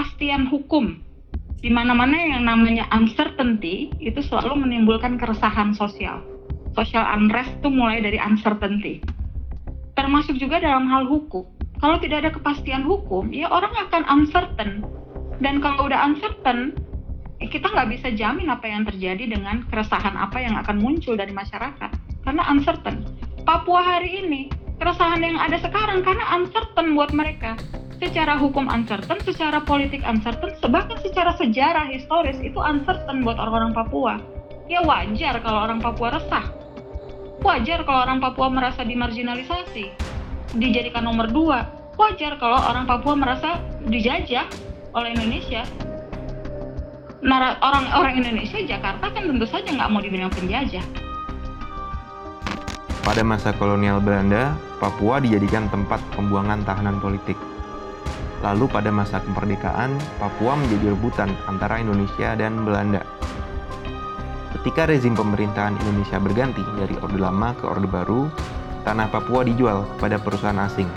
kepastian hukum. Di mana-mana yang namanya uncertainty itu selalu menimbulkan keresahan sosial. Social unrest itu mulai dari uncertainty. Termasuk juga dalam hal hukum. Kalau tidak ada kepastian hukum, ya orang akan uncertain. Dan kalau udah uncertain, ya kita nggak bisa jamin apa yang terjadi dengan keresahan apa yang akan muncul dari masyarakat. Karena uncertain. Papua hari ini, keresahan yang ada sekarang karena uncertain buat mereka secara hukum uncertain, secara politik uncertain, bahkan secara sejarah historis itu uncertain buat orang-orang Papua. Ya wajar kalau orang Papua resah. Wajar kalau orang Papua merasa dimarginalisasi, dijadikan nomor dua. Wajar kalau orang Papua merasa dijajah oleh Indonesia. Orang-orang Indonesia Jakarta kan tentu saja nggak mau dibilang penjajah. Pada masa kolonial Belanda, Papua dijadikan tempat pembuangan tahanan politik. Lalu pada masa kemerdekaan, Papua menjadi rebutan antara Indonesia dan Belanda. Ketika rezim pemerintahan Indonesia berganti dari Orde Lama ke Orde Baru, tanah Papua dijual kepada perusahaan asing.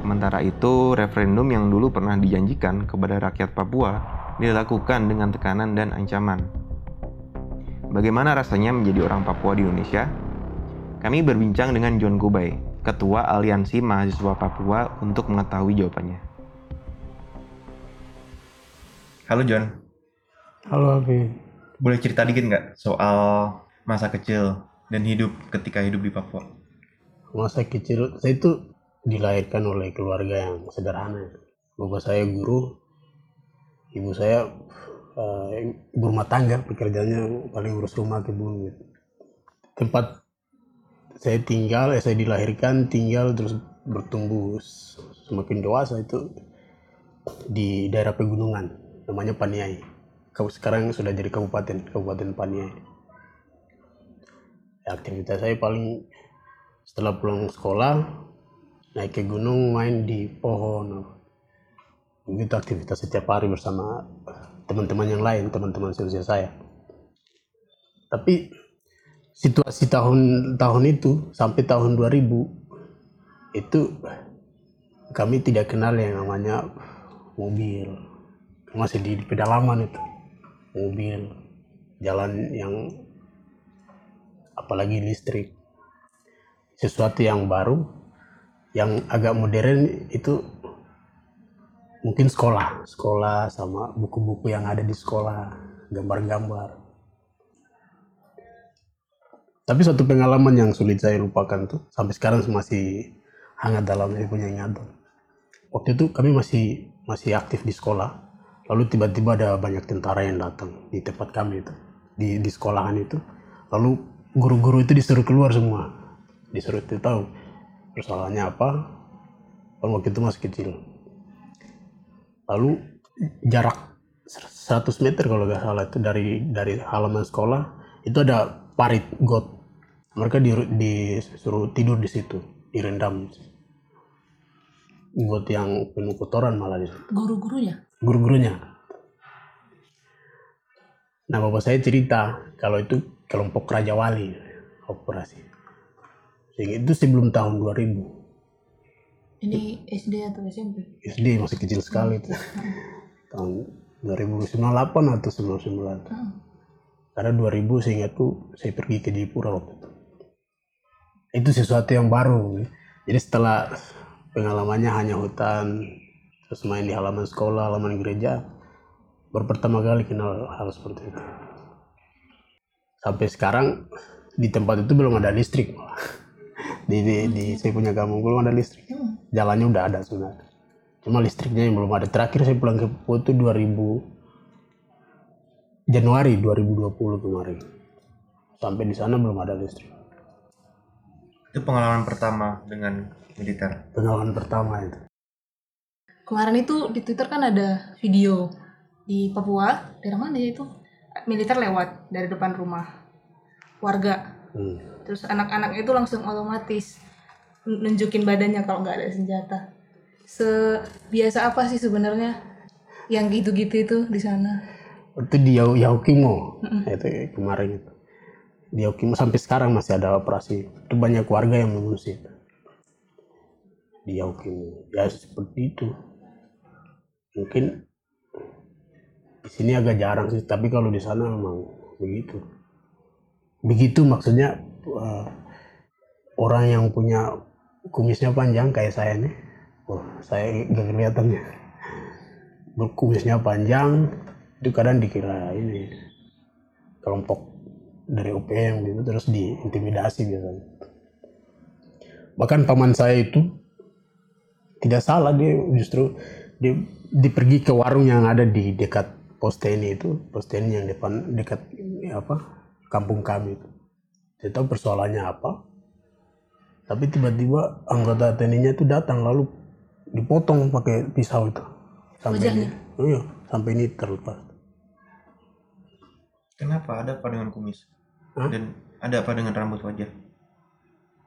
Sementara itu, referendum yang dulu pernah dijanjikan kepada rakyat Papua dilakukan dengan tekanan dan ancaman. Bagaimana rasanya menjadi orang Papua di Indonesia? Kami berbincang dengan John Kubai, Ketua Aliansi Mahasiswa Papua untuk mengetahui jawabannya. Halo John. Halo Abi. Boleh cerita dikit nggak soal masa kecil dan hidup ketika hidup di Papua? Masa kecil saya itu dilahirkan oleh keluarga yang sederhana. Bapak saya guru, ibu saya uh, ibu rumah tangga, pekerjaannya paling urus rumah kebun gitu. Tempat saya tinggal, eh, saya dilahirkan, tinggal terus bertumbuh semakin dewasa itu di daerah pegunungan, namanya Paniai. Sekarang sudah jadi kabupaten, Kabupaten Paniai. Aktivitas saya paling setelah pulang sekolah, naik ke gunung, main di pohon. Begitu aktivitas setiap hari bersama teman-teman yang lain, teman-teman seusia saya. Tapi situasi tahun tahun itu sampai tahun 2000 itu kami tidak kenal yang namanya mobil. Masih di pedalaman itu mobil jalan yang apalagi listrik. Sesuatu yang baru yang agak modern itu mungkin sekolah sekolah sama buku-buku yang ada di sekolah gambar-gambar tapi satu pengalaman yang sulit saya lupakan tuh sampai sekarang masih hangat dalam saya punya ingatan. Waktu itu kami masih masih aktif di sekolah. Lalu tiba-tiba ada banyak tentara yang datang di tempat kami itu di di sekolahan itu. Lalu guru-guru itu disuruh keluar semua. Disuruh itu tahu persoalannya apa. Kalau waktu itu masih kecil. Lalu jarak 100 meter kalau nggak salah itu dari dari halaman sekolah itu ada parit got mereka di, disuruh tidur di situ direndam. Buat yang penuh kotoran malah di situ guru-gurunya? Guru-gurunya. Nah bapak saya cerita kalau itu kelompok Raja Wali operasi. Sehingga itu sebelum tahun 2000 ini SD atau SMP SD masih kecil sekali itu. Tahun 2098 atau 1999 hmm. karena 2000 sehingga tuh saya pergi ke Jayapura waktu itu sesuatu yang baru. Jadi setelah pengalamannya hanya hutan terus main di halaman sekolah halaman gereja baru pertama kali kenal hal seperti itu. Sampai sekarang di tempat itu belum ada listrik. Di, di, di saya punya kampung belum ada listrik. Jalannya udah ada sebenarnya. Cuma listriknya yang belum ada. Terakhir saya pulang ke Papua itu 2000 Januari 2020 kemarin. Sampai di sana belum ada listrik itu pengalaman pertama dengan militer. Pengalaman pertama itu. Kemarin itu di Twitter kan ada video di Papua, daerah mana ya itu? Militer lewat dari depan rumah warga. Hmm. Terus anak-anak itu langsung otomatis nunjukin badannya kalau nggak ada senjata. Sebiasa apa sih sebenarnya yang gitu-gitu itu di sana? Itu di Yaukimo, mm -mm. itu kemarin itu di Okimo sampai sekarang masih ada operasi. Itu banyak warga yang mengungsi. Di Okimo ya seperti itu. Mungkin di sini agak jarang sih tapi kalau di sana memang begitu. Begitu maksudnya uh, orang yang punya kumisnya panjang kayak saya nih. Oh saya gak kelihatan ya. Kumisnya panjang itu kadang dikira ini kelompok dari UPM gitu terus diintimidasi biasanya bahkan paman saya itu tidak salah dia justru dia, dia pergi ke warung yang ada di dekat pos TNI itu pos TNI yang depan dekat apa kampung kami itu tidak tahu persoalannya apa tapi tiba-tiba anggota TNI-nya itu datang lalu dipotong pakai pisau itu sampai Wajahnya? ini, oh iya, sampai ini terlepas Kenapa? Ada apa dengan kumis? Hah? Dan ada apa dengan rambut wajah?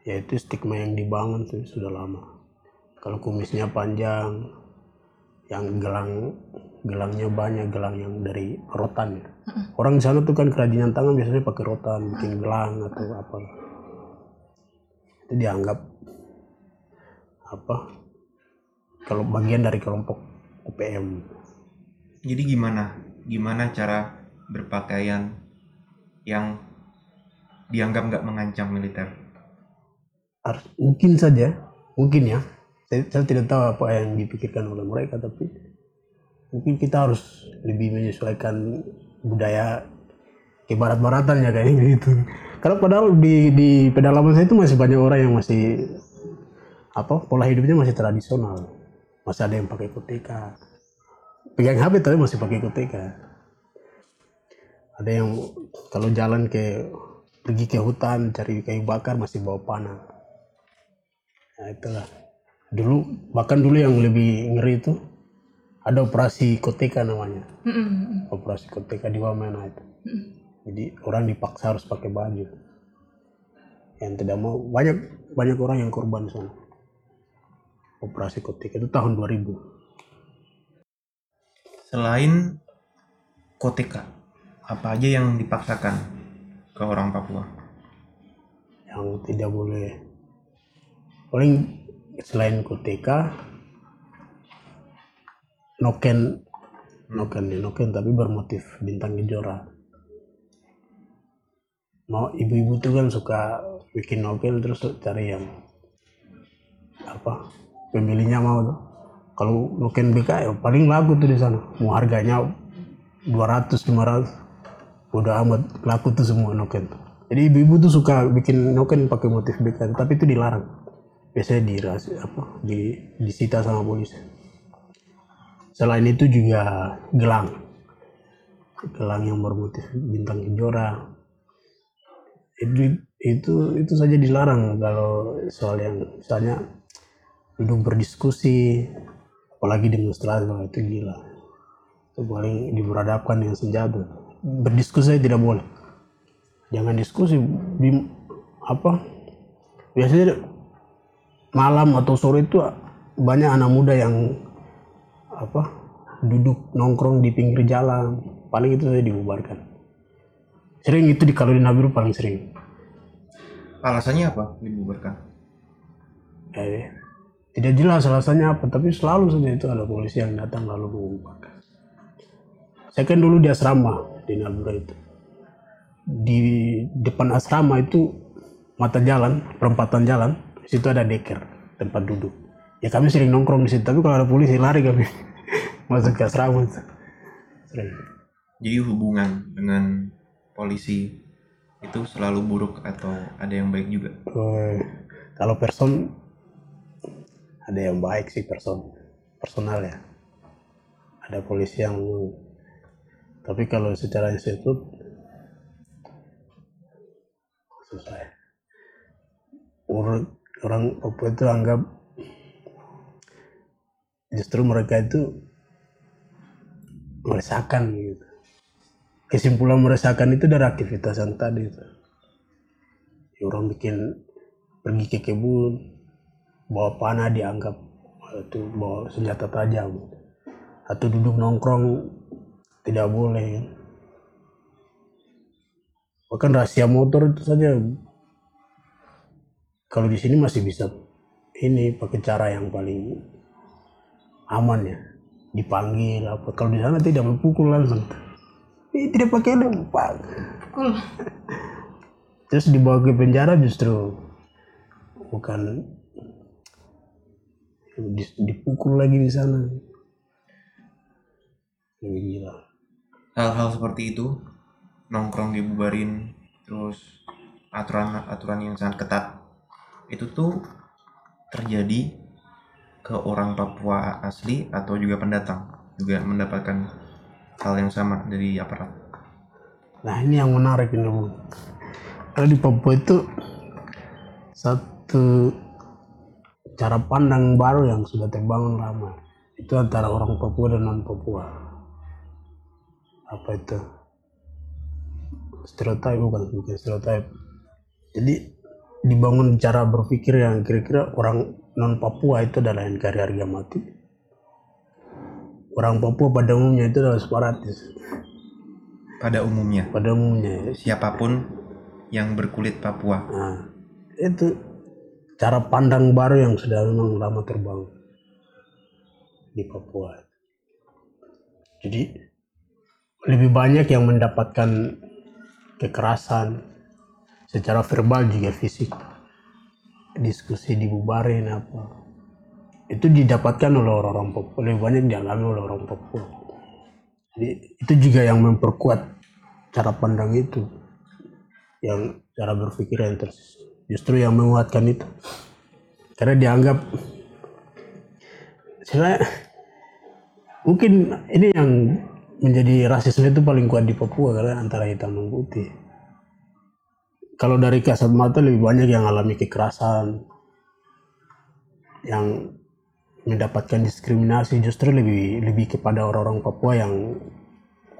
ya itu stigma yang dibangun tuh sudah lama. Kalau kumisnya panjang yang gelang gelangnya banyak gelang yang dari rotan ya. Orang di sana tuh kan kerajinan tangan biasanya pakai rotan bikin gelang atau apa. Itu dianggap apa? Kalau bagian dari kelompok UPM Jadi gimana? Gimana cara berpakaian yang dianggap nggak mengancam militer? Mungkin saja. Mungkin ya. Saya, tidak tahu apa yang dipikirkan oleh mereka tapi mungkin kita harus lebih menyesuaikan budaya ke barat-baratan ya kayak gitu. Karena padahal di di pedalaman saya itu masih banyak orang yang masih apa pola hidupnya masih tradisional. Masih ada yang pakai koteka pegang HP tapi masih pakai koteka ada yang kalau jalan ke pergi ke hutan cari kayu bakar masih bawa panah. Nah itulah. Dulu bahkan dulu yang lebih ngeri itu ada operasi koteka namanya. Mm-mm. operasi koteka di Wamena itu. Jadi orang dipaksa harus pakai baju. Yang tidak mau banyak banyak orang yang korban di sana. Operasi koteka itu tahun 2000 Selain koteka, apa aja yang dipaksakan ke orang Papua? yang tidak boleh. Paling selain koteka noken. Noken ya noken tapi bermotif bintang kejora. Mau ibu-ibu tuh kan suka bikin noken terus cari yang apa pembelinya mau tuh. Kalau noken BK ya paling laku tuh di sana. Mau harganya 200 500 udah amat laku tuh semua noken. Jadi ibu-ibu tuh suka bikin noken pakai motif BK tapi itu dilarang. Biasanya di apa di disita sama polisi. Selain itu juga gelang. Gelang yang bermotif bintang kejora. Itu itu itu saja dilarang kalau soal yang misalnya duduk berdiskusi apalagi demonstrasi itu gila. Itu paling diberadabkan dengan senjata berdiskusi tidak boleh. Jangan diskusi di apa? Biasanya malam atau sore itu banyak anak muda yang apa duduk nongkrong di pinggir jalan. Paling itu saja dibubarkan. Sering itu di kalau di Nabiru paling sering. Alasannya apa dibubarkan? eh, tidak jelas alasannya apa tapi selalu saja itu ada polisi yang datang lalu mengumpulkan saya kan dulu di asrama di Nabura itu. Di depan asrama itu mata jalan perempatan jalan di situ ada deker tempat duduk. Ya kami sering nongkrong di situ tapi kalau ada polisi lari kami. Masuk ke asrama. Itu. sering. Jadi hubungan dengan polisi itu selalu buruk atau ada yang baik juga? Kalau person ada yang baik sih person. Personal ya. Ada polisi yang tapi kalau secara institut susah ya. orang orang Papua itu anggap justru mereka itu meresahkan gitu. Kesimpulan meresahkan itu dari aktivitas yang tadi itu. Ya, orang bikin pergi ke kebun bawa panah dianggap itu bawa senjata tajam. Atau duduk nongkrong tidak boleh. Bahkan rahasia motor itu saja. Kalau di sini masih bisa ini pakai cara yang paling aman ya. Dipanggil apa. Kalau di sana tidak mempukul langsung. Eh, tidak pakai pak. Cool. terus dibawa ke penjara justru bukan di- dipukul lagi di sana. Lebih gila hal-hal seperti itu nongkrong dibubarin terus aturan-aturan yang sangat ketat itu tuh terjadi ke orang Papua asli atau juga pendatang juga mendapatkan hal yang sama dari aparat Nah ini yang menarik ini Bu. Kalau di Papua itu satu cara pandang baru yang sudah terbangun lama. Itu antara orang Papua dan non Papua. Apa itu? Stereotip bukan bukan stereotip. Jadi dibangun cara berpikir yang kira-kira orang non Papua itu adalah NKRI harga mati. Orang Papua pada umumnya itu adalah separatis. pada umumnya Pada umumnya siapa pun yang berkulit Papua Nah, itu cara pandang baru yang sudah memang lama terbangun di Papua. Jadi lebih banyak yang mendapatkan kekerasan secara verbal juga fisik. Diskusi dibubarin apa. Itu didapatkan oleh orang-orang Papua, lebih banyak dialami oleh orang Papua. Jadi itu juga yang memperkuat cara pandang itu yang cara berpikir yang terus justru yang menguatkan itu karena dianggap sebenarnya mungkin ini yang menjadi rasisme itu paling kuat di Papua karena antara hitam dan putih. Kalau dari kasat mata lebih banyak yang alami kekerasan yang mendapatkan diskriminasi justru lebih lebih kepada orang-orang Papua yang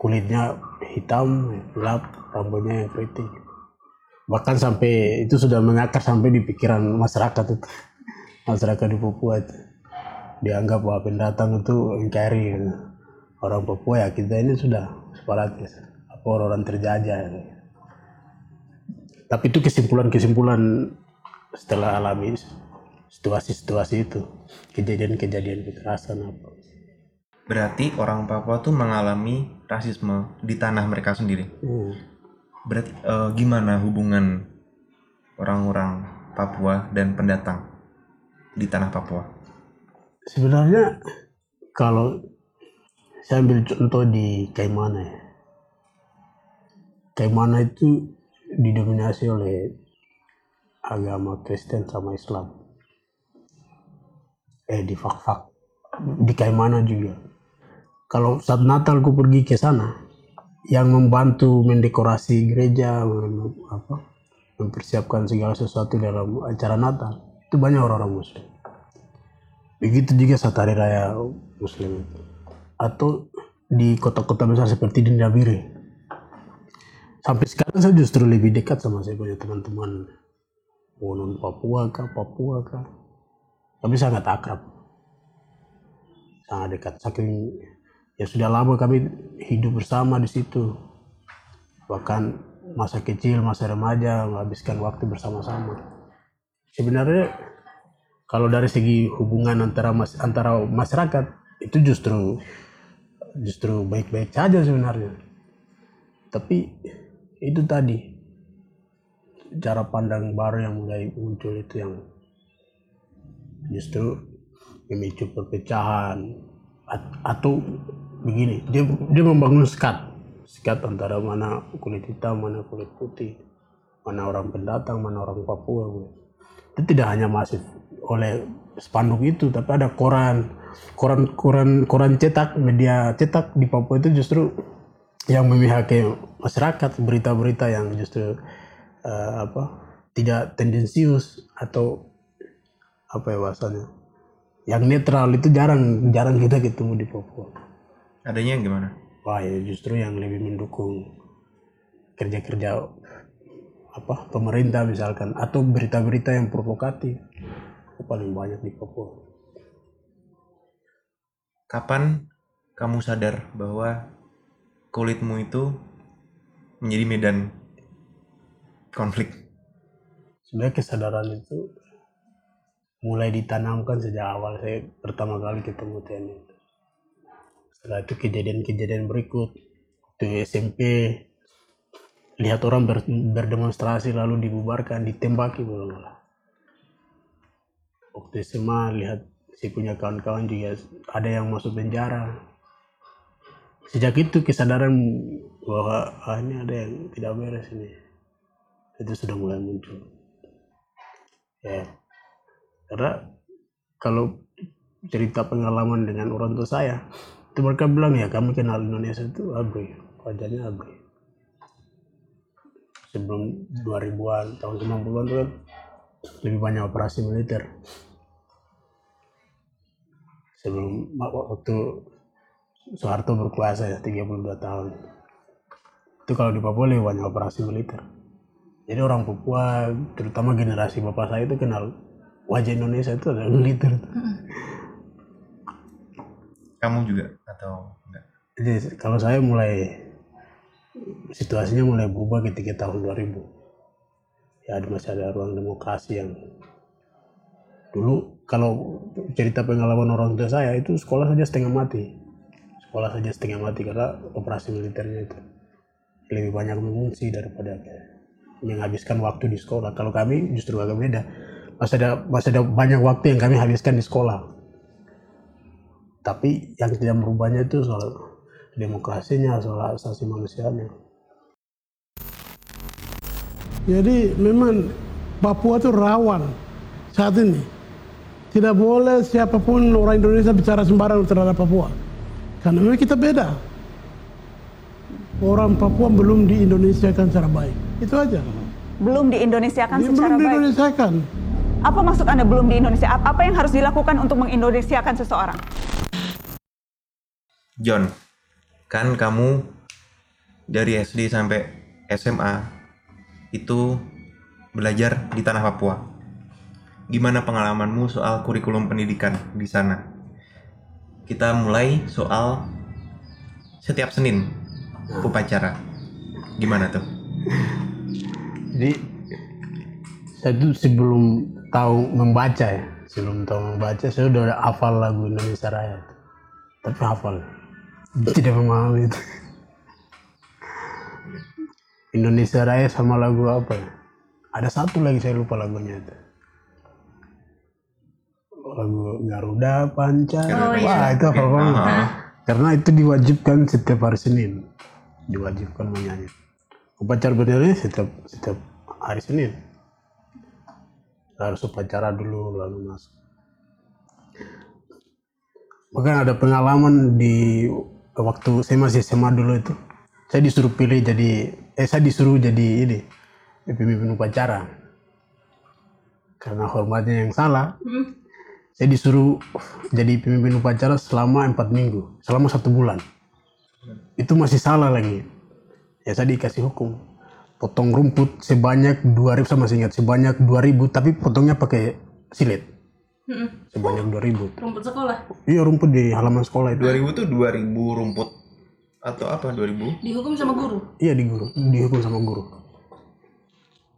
kulitnya hitam gelap rambutnya yang keriting. Bahkan sampai itu sudah mengakar sampai di pikiran masyarakat itu. Masyarakat di Papua itu. Dianggap bahwa pendatang itu NKRI gitu. Orang Papua ya kita ini sudah separatis. Apa orang terjajah gitu. tapi itu kesimpulan-kesimpulan setelah alami situasi-situasi itu. Kejadian-kejadian kekerasan apa. Berarti orang Papua tuh mengalami rasisme di tanah mereka sendiri? Hmm. berarti eh, gimana hubungan orang-orang Papua dan pendatang di tanah Papua? Sebenarnya kalau saya ambil contoh di Kaimana ya. Kaimana itu didominasi oleh agama Kristen sama Islam. Eh di Fak-Fak. Di Kaimana juga. Kalau saat Natal ku pergi ke sana, yang membantu mendekorasi gereja, apa, mempersiapkan segala sesuatu dalam acara Natal, itu banyak orang-orang Muslim. Begitu juga saat hari raya Muslim itu. Atau di kota-kota besar seperti di Nabire. Sampai sekarang saya justru lebih dekat sama saya punya teman-teman. Mau non Papua kah, Papua kah. Tapi sangat akrab. Sangat dekat. Saking ya sudah lama kami hidup bersama di situ. Bahkan masa kecil, masa remaja, menghabiskan waktu bersama-sama. Sebenarnya kalau dari segi hubungan antara mas, antara masyarakat itu justru justru baik-baik saja sebenarnya. Tapi itu tadi cara pandang baru yang mulai muncul itu yang justru memicu perpecahan. Atau begini dia dia membangun skat skat antara mana kulit hitam mana kulit putih mana orang pendatang mana orang Papua. Itu tidak hanya masif oleh spanduk itu tapi ada koran koran koran koran cetak media cetak di Papua itu justru yang memihaki masyarakat berita-berita yang justru eh, apa tidak tendensius atau apa ya bahasanya yang netral itu jarang jarang kita ketemu di Papua. Adanya yang gimana? Wah ya justru yang lebih mendukung kerja-kerja apa pemerintah misalkan atau berita-berita yang provokatif paling banyak di Papua kapan kamu sadar bahwa kulitmu itu menjadi medan konflik? Sebenarnya kesadaran itu mulai ditanamkan sejak awal. Saya pertama kali ketemu TNI setelah itu kejadian-kejadian berikut. Di SMP lihat orang ber- berdemonstrasi lalu dibubarkan ditembaki waktu SMA lihat si punya kawan-kawan juga ada yang masuk penjara. Sejak itu kesadaran bahwa ah, ini ada yang tidak beres ini. Itu sudah mulai muncul. Ya. Karena kalau cerita pengalaman dengan orang tua saya itu mereka bilang ya kami kenal Indonesia itu abri wajahnya abri sebelum 2000-an tahun 90-an itu kan lebih banyak operasi militer sebelum waktu Soeharto berkuasa ya 32 tahun. Itu kalau di Papua lebih banyak operasi militer. Jadi orang Papua terutama generasi bapak saya itu kenal wajah Indonesia itu adalah militer. Kamu juga atau enggak? jadi kalau saya mulai situasinya mulai berubah ketika tahun 2000 ya masih ada ruang demokrasi yang dulu kalau cerita pengalaman orang tua saya itu sekolah saja setengah mati. Sekolah saja setengah mati karena operasi militernya itu. Lebih banyak mengungsi daripada menghabiskan waktu di sekolah. Kalau kami justru agak beda. Masih ada masih ada banyak waktu yang kami habiskan di sekolah. Tapi yang tidak merubahnya itu soal demokrasinya soal asasi manusianya. Jadi memang Papua itu rawan saat ini. Tidak boleh siapa pun orang Indonesia bicara sembarang terhadap Papua. Karena memang kita beda. Orang Papua belum di Indonesia kan secara baik. Itu aja. Belum di Indonesia kan Belum secara di baik. Indonesia kan. Apa maksud Anda belum di Indonesia? Ap- Apa yang harus dilakukan untuk mengindonesiakan seseorang? John, kan kamu dari SD sampai SMA itu belajar di tanah Papua. Gimana pengalamanmu soal kurikulum pendidikan di sana? Kita mulai soal setiap Senin upacara. Gimana tuh? Jadi saya tuh sebelum tahu membaca ya, sebelum tahu membaca saya udah hafal lagu Indonesia Raya. Tapi hafal, tidak memahami itu. Indonesia Raya sama lagu apa ya? Ada satu lagi saya lupa lagunya itu. Lagu Garuda Panca. Garuda Wah Panca. itu hafal Oke. banget. Ah. Karena itu diwajibkan setiap hari Senin. Diwajibkan menyanyi. Upacara bendera setiap setiap hari Senin. Harus upacara dulu lalu masuk. Bahkan ada pengalaman di waktu saya masih SMA dulu itu. Saya disuruh pilih jadi, eh saya disuruh jadi ini, pemimpin upacara. Karena hormatnya yang salah, saya disuruh jadi pemimpin upacara selama empat minggu, selama satu bulan. Itu masih salah lagi. Ya saya dikasih hukum. Potong rumput sebanyak 2000 sama masih ingat sebanyak 2000 tapi potongnya pakai silet. Sebanyak 2000. rumput sekolah Iya rumput di halaman sekolah itu. 2000 tuh 2000 rumput atau apa 2000? dihukum sama guru Iya di guru, dihukum sama guru.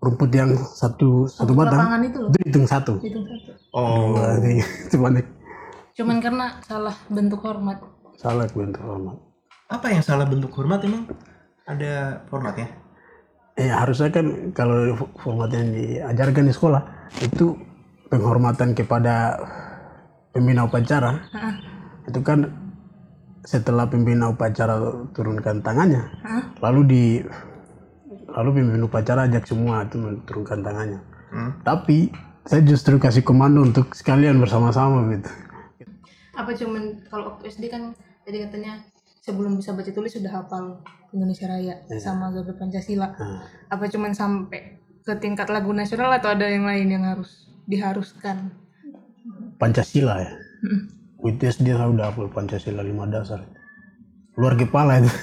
Rumput yang satu satu batang lapangan itu loh itu hitung satu. itu satu Oh, tiga, sebanyak cuman karena salah bentuk hormat salah bentuk hormat. apa yang salah bentuk hormat emang? Ada formatnya? Eh harusnya kan kalau format yang diajarkan di sekolah itu penghormatan kepada pembina upacara Heeh. itu kan setelah pembina upacara turunkan tangannya Hah? lalu di lalu pemimpin upacara ajak semua itu menurunkan tangannya. Hmm? tapi saya justru kasih komando untuk sekalian bersama-sama gitu. Apa cuman kalau waktu SD kan jadi katanya sebelum bisa baca tulis sudah hafal Indonesia Raya sama Garuda Pancasila. Nah, apa cuman sampai ke tingkat lagu nasional atau ada yang lain yang harus diharuskan? Pancasila ya? Mm. WTS dia udah hafal Pancasila lima dasar. Luar kepala itu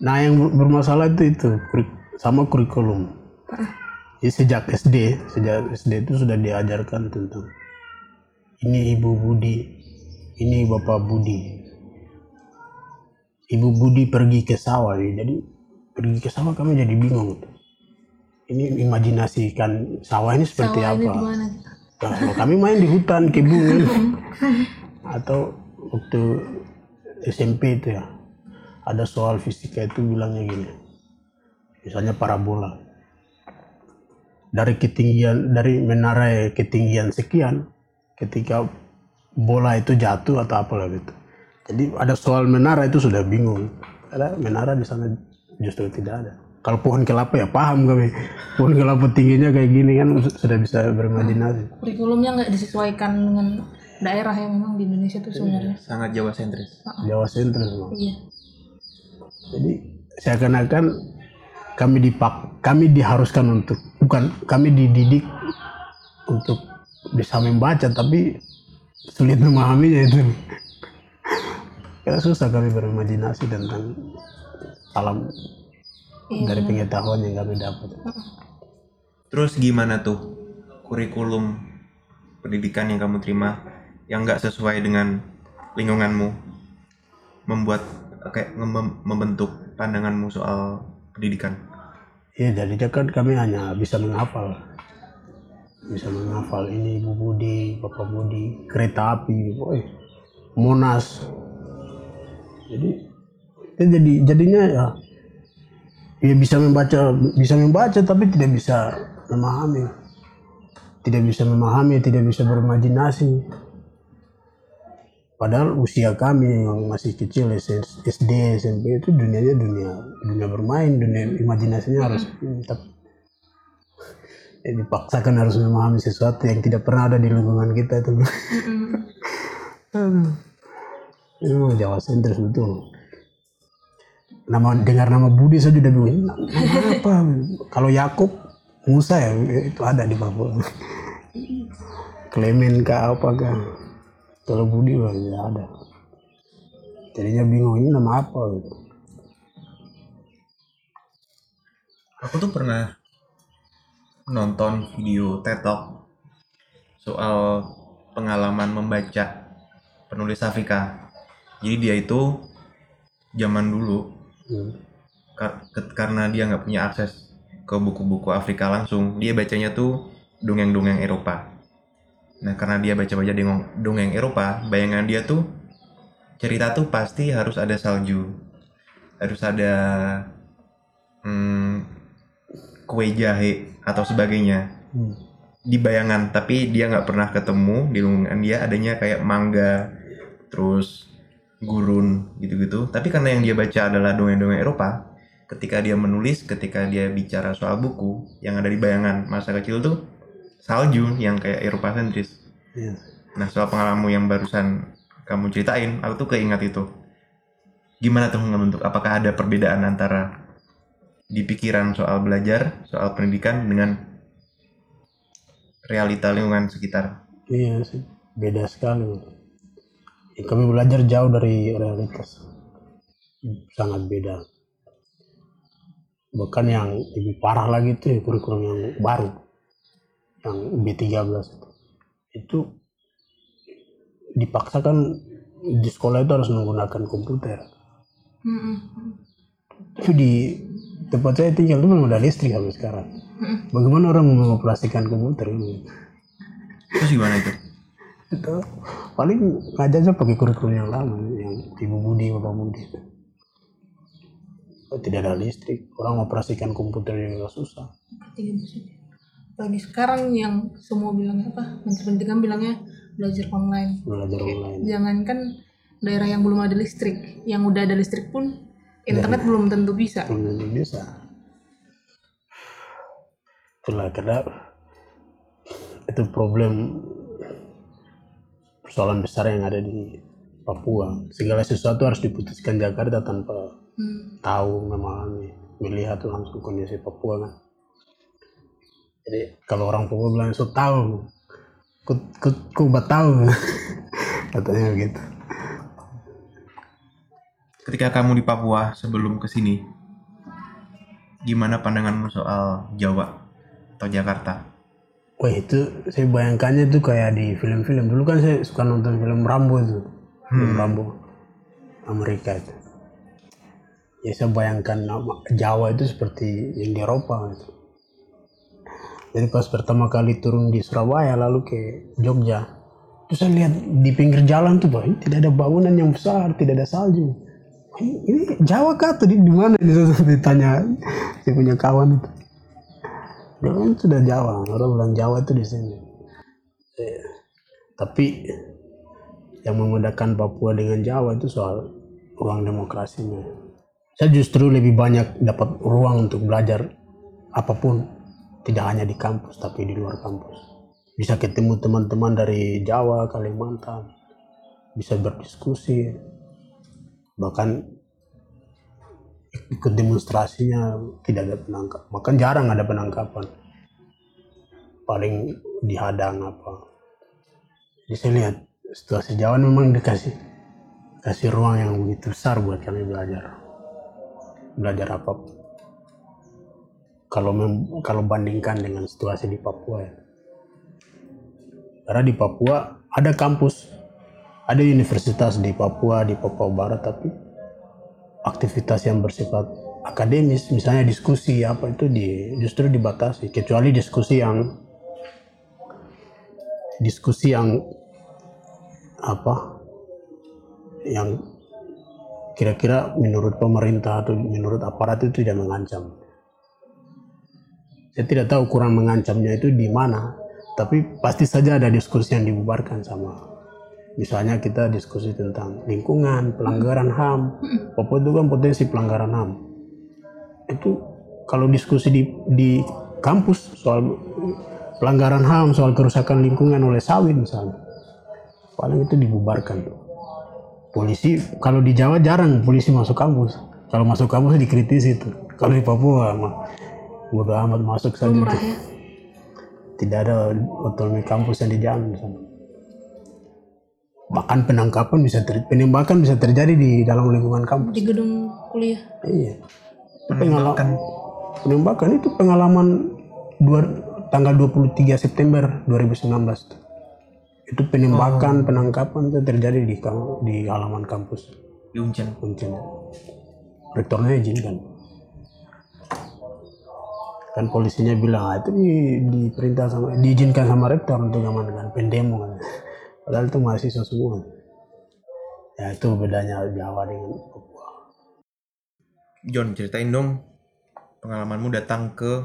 nah yang ber- bermasalah itu itu sama kurikulum. Jadi sejak SD sejak SD itu sudah diajarkan tentang ini ibu Budi ini bapak Budi. Ibu Budi pergi ke sawah ya. jadi pergi ke sawah kami jadi bingung. Ini imajinasikan sawah ini seperti Sawah ini apa? gimana? Nah, kalau kami main di hutan kebun atau waktu SMP itu ya ada soal fisika itu bilangnya gini. Misalnya parabola. Dari ketinggian dari menara ketinggian sekian ketika bola itu jatuh atau apalah gitu. Jadi ada soal menara itu sudah bingung. Ada menara di sana justru tidak ada. Kalau pohon kelapa ya paham kami. Pohon kelapa tingginya kayak gini kan sudah bisa berimajinasi. Kurikulumnya nggak disesuaikan dengan daerah yang memang di Indonesia tuh sebenarnya. Sangat Jawa sentris. Jawa sentris Bang. iya Jadi seakan-akan kami dipak, kami diharuskan untuk bukan kami dididik untuk bisa membaca tapi sulit memahaminya itu. Karena susah kami berimajinasi tentang alam dari pengetahuan yang kami dapat. Terus gimana tuh kurikulum pendidikan yang kamu terima yang nggak sesuai dengan lingkunganmu membuat kayak mem- membentuk pandanganmu soal pendidikan? Iya, jadinya kan kami hanya bisa menghafal. Bisa menghafal ini Ibu Budi, Bapak Budi, kereta api, woy, Monas. Jadi itu jadi jadinya ya ya bisa membaca bisa membaca tapi tidak bisa memahami tidak bisa memahami tidak bisa berimajinasi padahal usia kami yang masih kecil SD SMP itu dunianya dunia dunia bermain dunia imajinasinya harus tetap ya, dipaksakan harus memahami sesuatu yang tidak pernah ada di lingkungan kita itu. Ini memang Jawa sentris betul. Nama dengar nama Budi saja udah bingung. "Nama- nama apa? Kalau Yakub Musa ya itu ada di Papua. Clemen kah apa kah kalau Budi mah tidak ada jadinya bingung ini nama apa gitu Aku tuh pernah nonton video TED Talk soal pengalaman membaca penulis Afrika. Jadi dia itu zaman dulu Hmm. kar- karena dia nggak punya akses ke buku-buku Afrika langsung, dia bacanya tuh dongeng-dongeng Eropa. Nah, karena dia baca-baca dongeng, Eropa, bayangan dia tuh cerita tuh pasti harus ada salju, harus ada hmm, kue jahe atau sebagainya Hmm. di bayangan, tapi dia nggak pernah ketemu di lingkungan dia adanya kayak mangga, terus gurun gitu-gitu. Tapi karena yang dia baca adalah dongeng-dongeng Eropa, ketika dia menulis, ketika dia bicara soal buku yang ada di bayangan masa kecil tuh salju yang kayak Eropa sentris. Iya. Nah soal pengalamanmu yang barusan kamu ceritain, aku tuh keingat itu. Gimana tuh ngebentuk? Apakah ada perbedaan antara di pikiran soal belajar, soal pendidikan dengan realita lingkungan sekitar? Iya sih, beda sekali. Ya, kami belajar jauh dari realitas, sangat beda. Bahkan yang lebih parah lagi itu ya kurikulum yang baru, yang B13 itu. Itu dipaksakan di sekolah itu harus menggunakan komputer. Mm-mm. Tapi di tempat saya tinggal itu belum ada listrik sampai sekarang. Bagaimana orang mau mengoperasikan komputer ini? Terus gimana itu? itu paling ngajarnya pakai kurikulum yang lama yang ibu budi bapak budi Oh, tidak ada listrik orang operasikan komputer juga susah. Lagi sekarang yang semua bilangnya apa? Menteri Pendidikan bilangnya belajar online. belajar online Jangankan daerah yang belum ada listrik, yang udah ada listrik pun internet belum tentu bisa. belum tentu bisa itulah karena itu problem persoalan besar yang ada di Papua segala sesuatu harus diputuskan Jakarta tanpa Hmm. tahu memahami melihat langsung kondisi Papua kan jadi kalau orang Papua bilang so tahu. Ku ku ku tahu. Katanya begitu. Ketika kamu di Papua sebelum ke sini, gimana pandanganmu soal Jawa atau Jakarta? Wah itu saya bayangkannya itu kayak di film-film. Dulu kan saya suka nonton film Rambo itu. Film Rambo. Amerika itu. Ya saya bayangkan Jawa itu seperti yang di Eropa gitu. Jadi pas pertama kali turun di Surabaya lalu ke Jogja Terus saya lihat di pinggir jalan tuh, ini tidak ada bangunan yang besar, tidak ada salju. Ini, Jawa kah tuh di, mana? Di ditanya si punya kawan itu. Dia bilang sudah Jawa, orang bilang Jawa itu di sini. Eh, tapi yang membedakan Papua dengan Jawa itu soal ruang demokrasinya. Saya justru lebih banyak dapat ruang untuk belajar apa pun, tidak hanya di kampus tapi di luar kampus. Bisa ketemu teman-teman dari Jawa, Kalimantan, bisa berdiskusi, bahkan ikut demonstrasinya tidak ada penangkap, bahkan jarang ada penangkapan, paling dihadang apa. Jadi saya lihat situasi Jawa memang dikasih kasih ruang yang begitu besar buat kami belajar. Belajar apa kalau mem- kalau bandingkan dengan situasi di Papua ya karena di Papua ada kampus ada universitas di Papua di Papua Barat tapi aktivitas yang bersifat akademis misalnya diskusi apa itu di justru dibatasi kecuali diskusi yang diskusi yang apa yang kira-kira menurut pemerintah atau menurut aparat itu tidak mengancam. Saya tidak tahu kurang mengancamnya itu di mana, tapi pasti saja ada diskusi yang dibubarkan sama misalnya kita diskusi tentang lingkungan, pelanggaran HAM. Papua itu kan potensi pelanggaran HAM. Itu kalau diskusi di di kampus soal pelanggaran HAM, soal kerusakan lingkungan oleh sawit misalnya paling itu dibubarkan polisi kalau di Jawa jarang polisi masuk kampus kalau masuk kampus dikritisi itu kalau di Papua bodo amat masuk saja lumrah tuh. ya. Tidak ada otonomi kampus yang dijamin bahkan penangkapan bisa ter, penembakan bisa terjadi di dalam lingkungan kampus. Di gedung kuliah. Iya. Pengalaman penembakan. itu pengalaman dua, tanggal 23 September 2019 tuh. itu penembakan penangkapan itu terjadi di di halaman kampus. Di Uncen. Kuncen. rektornya izinkan kan polisinya bilang ah, itu di, diperintah sama diizinkan sama rektor untuk amankan pendemo kan. padahal itu mahasiswa semua. Ya itu bedanya Jawa dengan Papua. John, ceritain dong pengalamanmu datang ke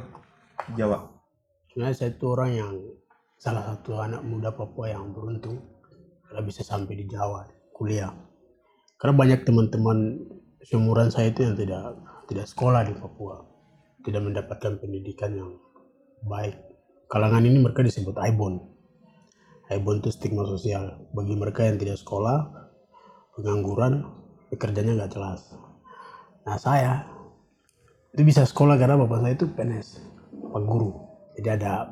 Jawa. sebenarnya saya itu orang yang salah satu anak muda Papua yang beruntung. Karena bisa sampai di Jawa kuliah. Karena banyak teman-teman seumuran saya itu yang tidak tidak sekolah di Papua tidak mendapatkan pendidikan yang baik. Kalangan ini mereka disebut Aibon. Aibon itu stigma sosial. Bagi mereka yang tidak sekolah pengangguran pekerjaannya nggak jelas. Nah saya itu bisa sekolah karena bapak saya itu PNS bapak guru. Jadi ada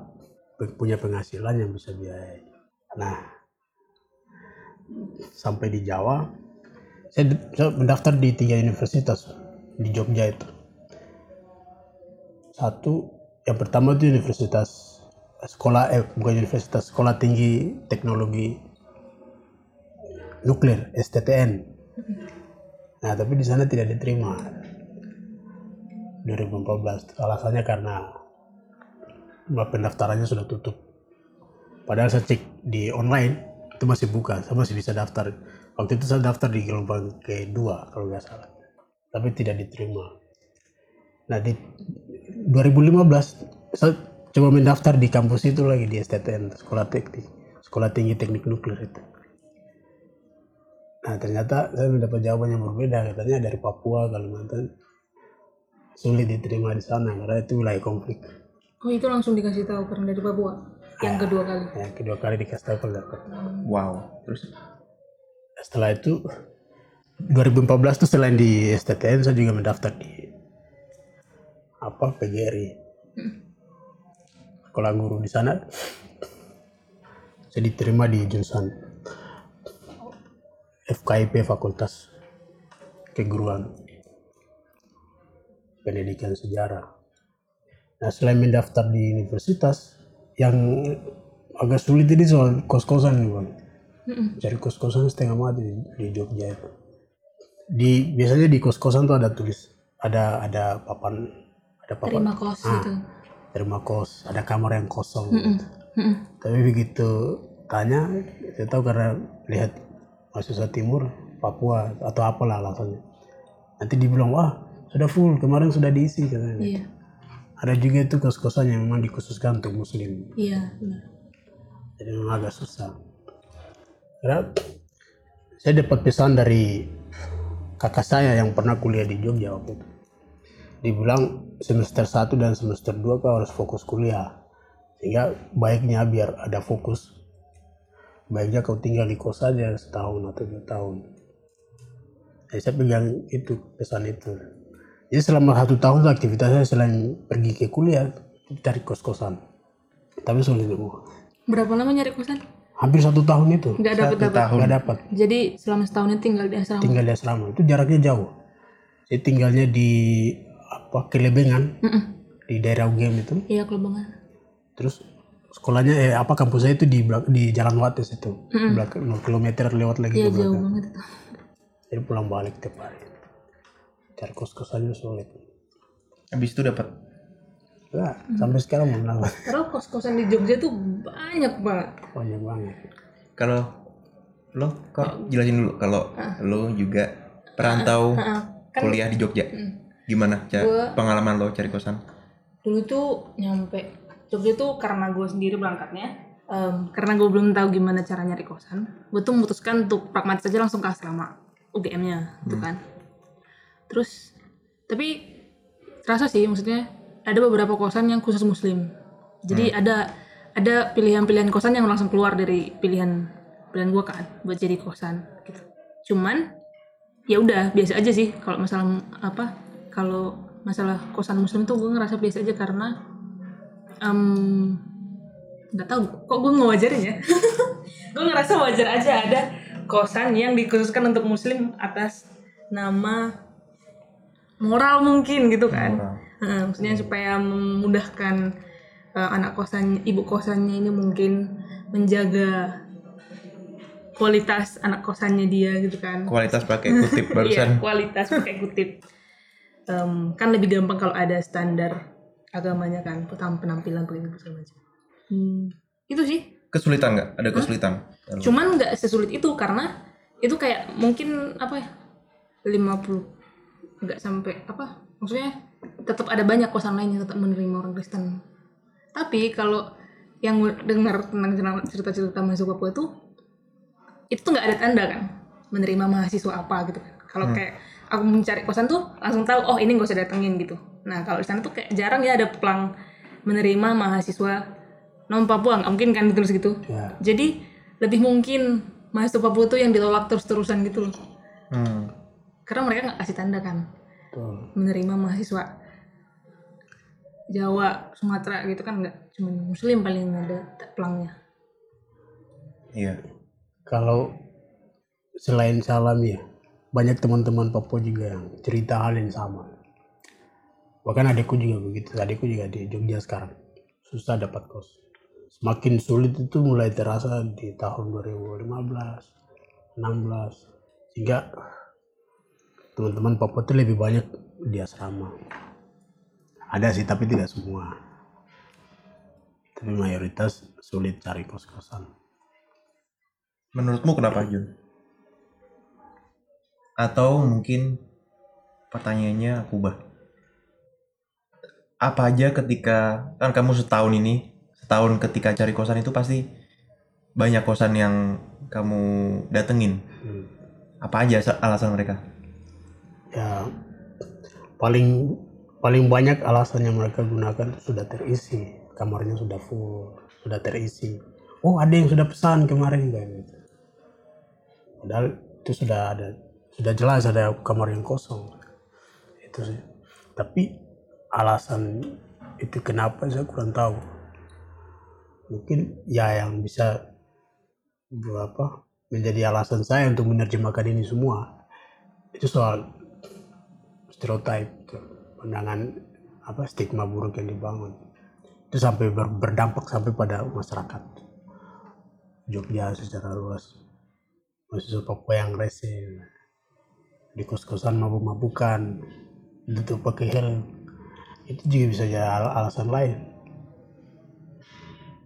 punya penghasilan yang bisa biayai nah sampai di Jawa saya mendaftar di tiga universitas di Jogja itu satu yang pertama itu universitas sekolah eh bukan universitas sekolah tinggi teknologi nuklir STTN nah tapi di sana tidak diterima. 2014 alasannya karena pendaftarannya sudah tutup. Padahal saya cek di online itu masih buka saya masih bisa daftar. Waktu itu saya daftar di gelombang kedua kalau nggak salah. Tapi tidak diterima. Nah di 2015 saya coba mendaftar di kampus itu lagi di STTN sekolah teknik sekolah tinggi teknik nuklir itu. Nah ternyata saya mendapat jawaban yang berbeda katanya dari Papua Kalimantan. Sulit diterima di sana karena itu wilayah konflik. Oh itu langsung dikasih tahu karena dari Papua? Yang kedua kali? Yang kedua kali dikasih tahu kalau dapat. Wow. Terus? Setelah itu 2014 tuh selain di STTN saya juga mendaftar di apa PGRI sekolah guru di sana. Saya diterima di jurusan FKIP Fakultas Keguruan Pendidikan Sejarah. Nah selain mendaftar di universitas yang agak sulit ini soal kos-kosan nih bang. Cari kos-kosan setengah mati di, di Jogja itu. Di biasanya di kos-kosan tuh ada tulis ada ada papan ada papan terima kos Ah, gitu terima kos ada kamar yang kosong Mm-mm. Mm-mm. tapi begitu tanya saya tahu karena lihat mahasiswa timur Papua atau apalah alasannya nanti dibilang wah sudah full kemarin sudah diisi katanya Iya. ada juga itu kos-kosan yang memang dikhususkan untuk muslim Iya, benar. jadi memang agak susah karena saya dapat pesan dari kakak saya yang pernah kuliah di Jogja waktu itu dibilang semester 1 dan semester 2 kau harus fokus kuliah. Sehingga baiknya biar ada fokus. Baiknya kau tinggal di kos saja setahun atau dua tahun. Jadi saya pegang itu pesan itu. Jadi selama satu tahun aktivitasnya selain pergi ke kuliah cari kos-kosan. Tapi sulit semua Berapa lama nyari kosan? hampir satu tahun itu. Nggak dapat dapat. nggak dapat Jadi selama setahun ini tinggal di asrama. tinggal di asrama. Itu jaraknya jauh. Saya tinggalnya di apa kelebengan Mm-mm. di daerah UGM itu Iya, kelubangan. terus sekolahnya eh apa kampusnya itu di belak- di Jalan Wates itu belakang 0 kilometer lewat lagi Iya, ke jauh banget itu. jadi pulang balik tiap hari cari kos kosannya sulit Habis itu dapat nah, sampai sekarang belum dapat Karena kos-kosan di Jogja tuh banyak banget. banyak banget kalau lo kok jelasin dulu kalau lo juga perantau Heeh. Kan kuliah di Jogja. Gimana? Ca- Gua- pengalaman lo cari kosan? dulu tuh nyampe Jogja tuh karena gue sendiri berangkatnya em, karena gue belum tahu gimana cara nyari kosan gue tuh memutuskan untuk pragmatis aja langsung ke asrama UGM-nya gitu kan. Terus tapi terasa sih maksudnya ada beberapa kosan yang khusus muslim. Jadi ada ada pilihan-pilihan kosan yang langsung keluar dari pilihan pilihan gue kan buat jadi kosan gitu. Cuman ya udah biasa aja sih kalau masalah apa kalau masalah kosan muslim tuh gue ngerasa biasa aja karena em, nggak tahu kok gue ngewajarin ya gue ngerasa wajar aja ada kosan yang dikhususkan untuk muslim atas nama moral mungkin gitu kan Moral. Heeh, maksudnya supaya memudahkan eh, anak kosan ibu kosannya ini mungkin menjaga kualitas anak kosannya dia gitu kan Kualitas pakai kutip Iya, barusan. kualitas pakai kutip. Em, kan lebih gampang kalau ada standar agamanya kan, petam- penampilan begini segala macam. Hmm, itu sih. Kesulitan nggak? Ada kesulitan? Cuman nggak sesulit itu karena itu kayak mungkin apa ya 50 nggak sampai apa maksudnya tetap ada banyak kosan lain yang tetap menerima orang Kristen. Tapi kalau yang dengar tentang cerita-cerita mahasiswa Papua itu itu tuh nggak ada tanda kan menerima mahasiswa apa gitu kan. Kalau kayak aku mencari kosan tuh langsung tahu oh ini gak usah datengin gitu. Nah kalau di sana tuh kayak jarang ya ada pelang menerima mahasiswa non Papua nggak mungkin kan ditulis gitu. ya Jadi lebih mungkin mahasiswa Papua tuh yang ditolak terus-terusan gitu loh. Hmm. Karena mereka nggak kasih tanda kan betul. menerima mahasiswa Jawa, Sumatera gitu kan nggak cuma Muslim paling ada pelangnya. Iya. kalau selain salam ya banyak teman-teman Papua juga yang cerita hal yang sama. Bahkan adikku juga begitu. Adikku juga di Jogja sekarang. Susah dapat kos. Semakin sulit itu mulai terasa di tahun 2015 16 sehingga teman-teman Papua itu lebih banyak di asrama. Ada sih tapi tidak semua. Tapi mayoritas sulit cari kos-kosan. Menurutmu kenapa Jun? Atau mungkin pertanyaannya aku ubah. Apa aja ketika kan kamu setahun ini, setahun ketika cari kosan itu pasti banyak kosan yang kamu datengin. Hmm. Apa aja sa- alasan mereka? ya paling paling banyak alasan yang mereka gunakan sudah terisi kamarnya sudah full sudah terisi oh ada yang sudah pesan kemarin kayak gitu padahal itu sudah ada sudah jelas ada kamar yang kosong. Itu sih. Tapi alasan itu kenapa saya kurang tahu. Mungkin ya yang bisa berapa menjadi alasan saya untuk menerjemahkan ini semua. Itu soal stereotype gitu. pandangan apa stigma buruk yang dibangun. Itu sampai ber- berdampak sampai pada masyarakat. Jogja secara luas. Mahasiswa Papua yang rese di kos-kosan mabuk-mabukan itu pakai helm. Itu juga bisa jadi al- alasan lain.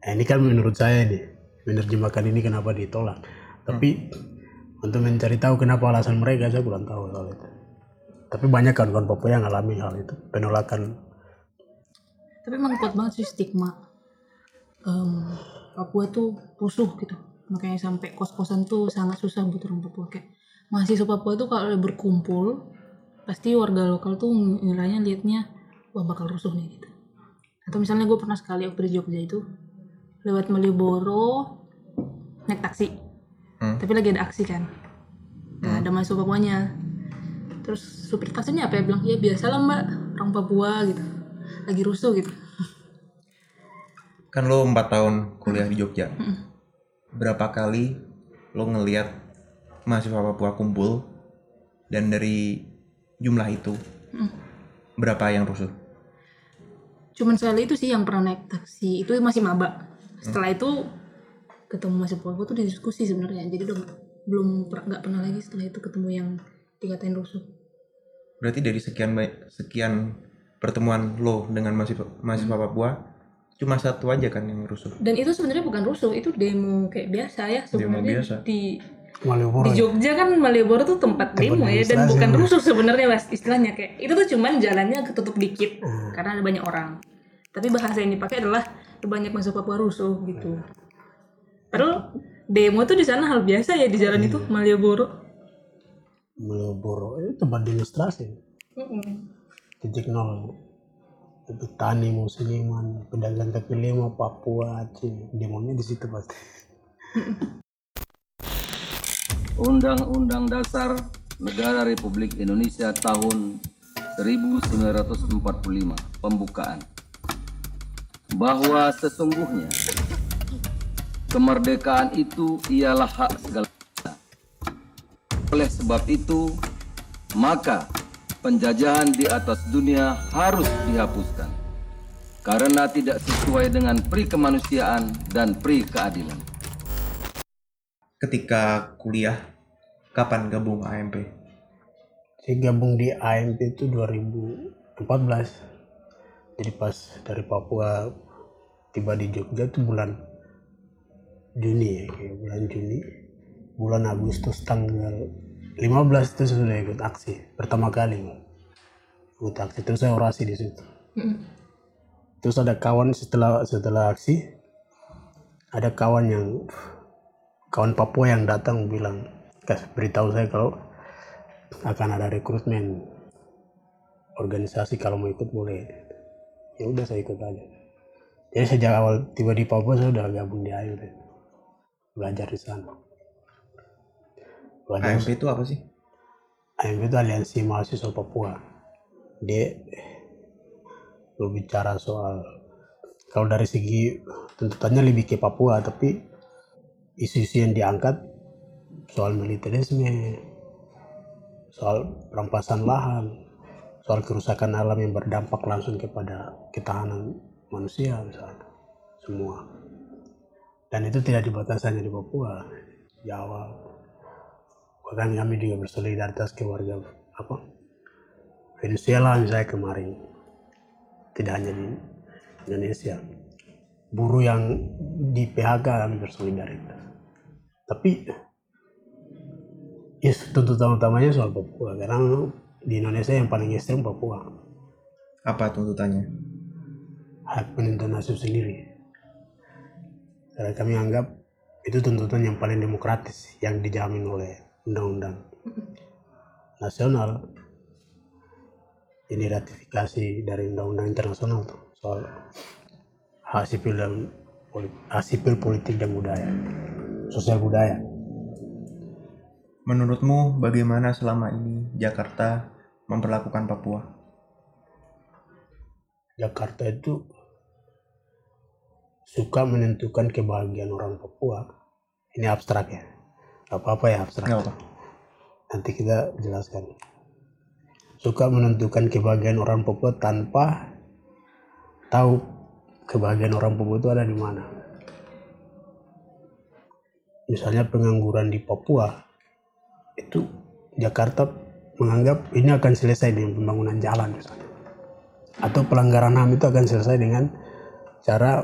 Nah, ini kan menurut saya nih menerjemahkan ini kenapa ditolak. Tapi untuk mencari tahu kenapa alasan mereka saya kurang tahu soal itu. Tapi banyak kawan-kawan Papua yang alami hal itu penolakan. Tapi emang kuat banget sih stigma. Em, Papua tuh rusuh gitu. Makanya sampai kos-kosan tuh sangat susah buat orang Papua. Kayak mahasiswa Papua tuh kalau berkumpul pasti warga lokal tuh nilainya liatnya wah bakal rusuh nih gitu. Atau misalnya gue pernah sekali waktu di Jogja itu lewat Malioboro naik taksi. Hmm. tapi lagi ada aksi kan. Nggak ada mahasiswa Papuanya. Terus supir taksinya apa ya? Bilang ya biasa lah mbak orang Papua gitu. Lagi rusuh gitu. Kan lo 4 tahun kuliah di Jogja. Berapa kali lo ngeliat mahasiswa Papua kumpul dan dari jumlah itu berapa yang rusuh? cuman sekali itu sih yang pernah naik taksi itu masih maba setelah itu ketemu mahasiswa Papua tuh diskusi sebenarnya jadi udah belum nggak pernah lagi setelah itu ketemu yang dikatain rusuh Berarti dari sekian sekian pertemuan lo dengan mahasiswa, mahasiswa Papua cuma satu aja kan yang rusuh. dan itu sebenarnya bukan rusuh itu demo kayak biasa ya sebenarnya biasa. di Malioboro di ya. Jogja kan Malioboro tuh tempat demo ya dan bukan rusuh sebenarnya mas istilahnya. Kayak itu tuh cuman jalannya ketutup dikit Hmm. karena ada banyak orang. Tapi bahasa yang dipakai adalah banyak masuk Papua rusuh gitu. Padahal demo tuh di sana hal biasa ya di jalan itu Malioboro. Malioboro itu tempat demonstrasi titik nol. Petani musliman pedagang kaki lima Papua Aceh. Demonya di situ pasti Undang-Undang Dasar Negara Republik Indonesia tahun 1945 pembukaan bahwa sesungguhnya kemerdekaan itu ialah hak segala. Oleh sebab itu, maka penjajahan di atas dunia harus dihapuskan karena tidak sesuai dengan pri kemanusiaan dan pri keadilan. Ketika kuliah, kapan gabung AMP? saya gabung di AMP itu 2014 jadi pas dari Papua tiba di Jogja itu bulan Juni ya kayak bulan Juni. Bulan Agustus tanggal 15 itu saya sudah ikut aksi pertama kali. Ikut aksi terus saya orasi di situ. Terus ada kawan setelah setelah aksi ada kawan yang kawan Papua yang datang bilang kas beritahu saya kalau akan ada rekrutmen organisasi kalau mau ikut boleh. Ya udah saya ikut aja. Jadi sejak awal tiba di Papua saya udah gabung di AMP belajar di sana. Belajar AMP itu apa sih? AMP itu aliansi mahasiswa Papua. Dia berbicara soal kalau dari segi tuntutannya lebih ke Papua tapi isu-isu yang diangkat soal militerisme soal perampasan lahan soal kerusakan alam yang berdampak langsung kepada ketahanan manusia misalnya semua. Dan itu tidak dibatasi hanya di Papua Jawa bahkan kami juga bersolidaritas ke warga apa Venezuela misalnya kemarin. Tidak hanya di Indonesia. Buruh yang di PHK kami bersolidaritas tapi ya tuntutan utamanya soal Papua. Karena di Indonesia yang paling ekstrem Papua. Apa tuntutannya? hak penentuan nasib sendiri. Karena kami anggap itu tuntutan yang paling demokratis yang dijamin oleh undang-undang nasional. Ini ratifikasi dari undang-undang internasional tuh soal hak sipil dan hak sipil politik dan budaya sosial budaya. Menurutmu bagaimana selama ini Jakarta memperlakukan Papua? Jakarta itu suka menentukan kebahagiaan orang Papua. Ini abstrak ya? Apa-apa ya abstrak. Apa. nanti kita jelaskan. Suka menentukan kebahagiaan orang Papua tanpa tahu kebahagiaan orang Papua itu ada di mana misalnya pengangguran di Papua itu Jakarta menganggap ini akan selesai dengan pembangunan jalan misalnya atau pelanggaran HAM itu akan selesai dengan cara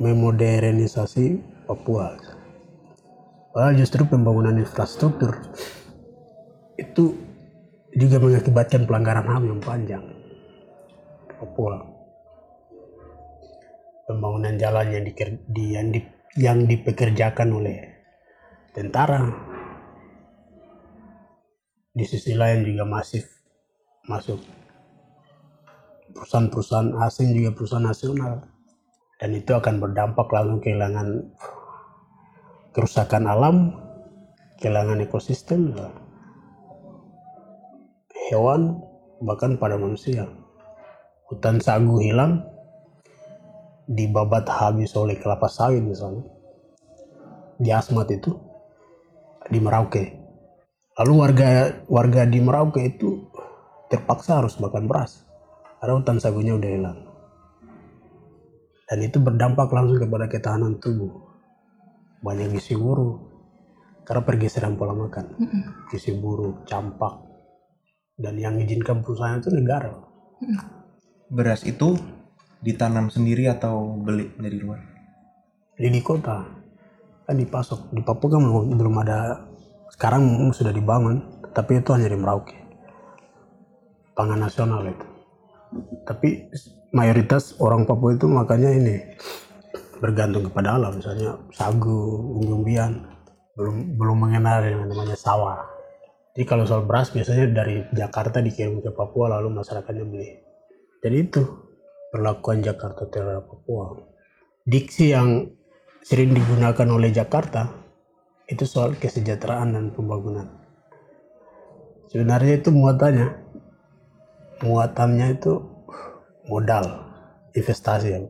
memodernisasi Papua. Padahal justru pembangunan infrastruktur itu juga mengakibatkan pelanggaran HAM yang panjang Papua. Pembangunan jalan yang, di, yang, di, yang dipekerjakan oleh tentara. Di sisi lain juga masif masuk perusahaan-perusahaan asing juga perusahaan nasional. Dan itu akan berdampak langsung kehilangan kerusakan alam kehilangan ekosistem hewan bahkan pada manusia. Hutan sagu hilang dibabat habis oleh kelapa sawit misalnya. Di Asmat itu di Merauke. Lalu warga warga di Merauke itu terpaksa harus makan beras. Karena hutan sagunya udah hilang. Dan itu berdampak langsung kepada ketahanan tubuh. Banyak gizi buruk. Karena pergeseran pola makan. Gizi buruk campak. Dan yang izinkan perusahaan itu negara. Beras itu ditanam sendiri atau beli dari luar? Jadi di kota kan dipasok di Papua kan belum, belum ada. Sekarang sudah dibangun tapi itu hanya di Merauke. Pangan nasional itu. Tapi mayoritas orang Papua itu makanya ini bergantung kepada alam. Misalnya sagu umbi-umbian belum belum mengenal yang namanya sawah. Jadi kalau soal beras biasanya dari Jakarta dikirim ke Papua lalu masyarakatnya beli. Jadi itu perlakuan Jakarta terhadap Papua. Diksi yang sering digunakan oleh Jakarta itu soal kesejahteraan dan pembangunan. Sebenarnya itu muatannya, muatannya itu modal, investasi ya.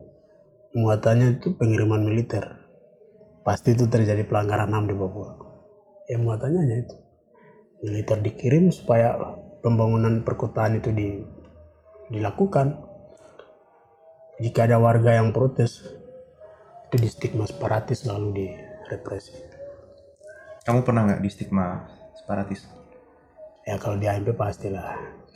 Muatannya itu pengiriman militer. Pasti itu terjadi pelanggaran HAM di Papua. Ya muatannya hanya itu. Militer dikirim supaya pembangunan perkotaan itu di, dilakukan. Jika ada warga yang protes, itu di stigma separatis lalu direpresi. Kamu pernah nggak di stigma separatis? Ya kalau di AMP pastilah.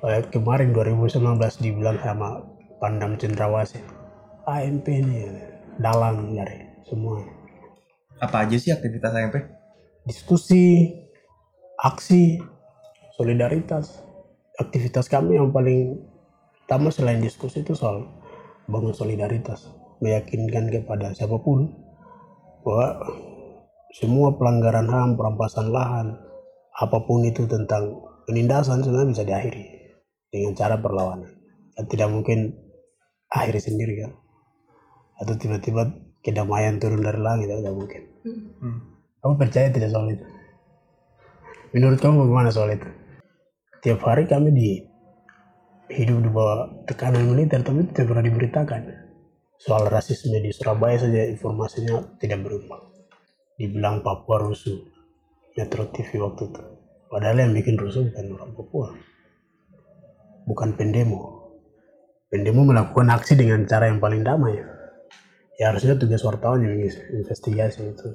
Kayak kemarin 2019 dibilang sama Pandam Cendrawasih, AMP ini dalang dari semua. Apa aja sih aktivitas AMP? Diskusi, aksi, solidaritas. Aktivitas kami yang paling utama selain diskusi itu soal bangun solidaritas. Meyakinkan kepada siapa pun bahwa semua pelanggaran HAM, perampasan lahan, apa pun itu tentang penindasan sebenarnya bisa diakhiri dengan cara perlawanan. Dan tidak mungkin akhiri sendiri kan. Atau tiba-tiba kedamaian turun dari langit, tidak mungkin. Kamu percaya tidak soal itu? Menurut kamu bagaimana soal itu? Tiap hari kami di hidup di bawah tekanan militer, tapi itu tidak pernah diberitakan. Soal rasisme di Surabaya saja informasinya tidak berubah. Dibilang Papua rusuh. Metro TV waktu itu. Padahal yang bikin rusuh bukan orang Papua. Bukan pendemo. Pendemo melakukan aksi dengan cara yang paling damai. Ya harusnya tugas wartawan yang investigasi itu.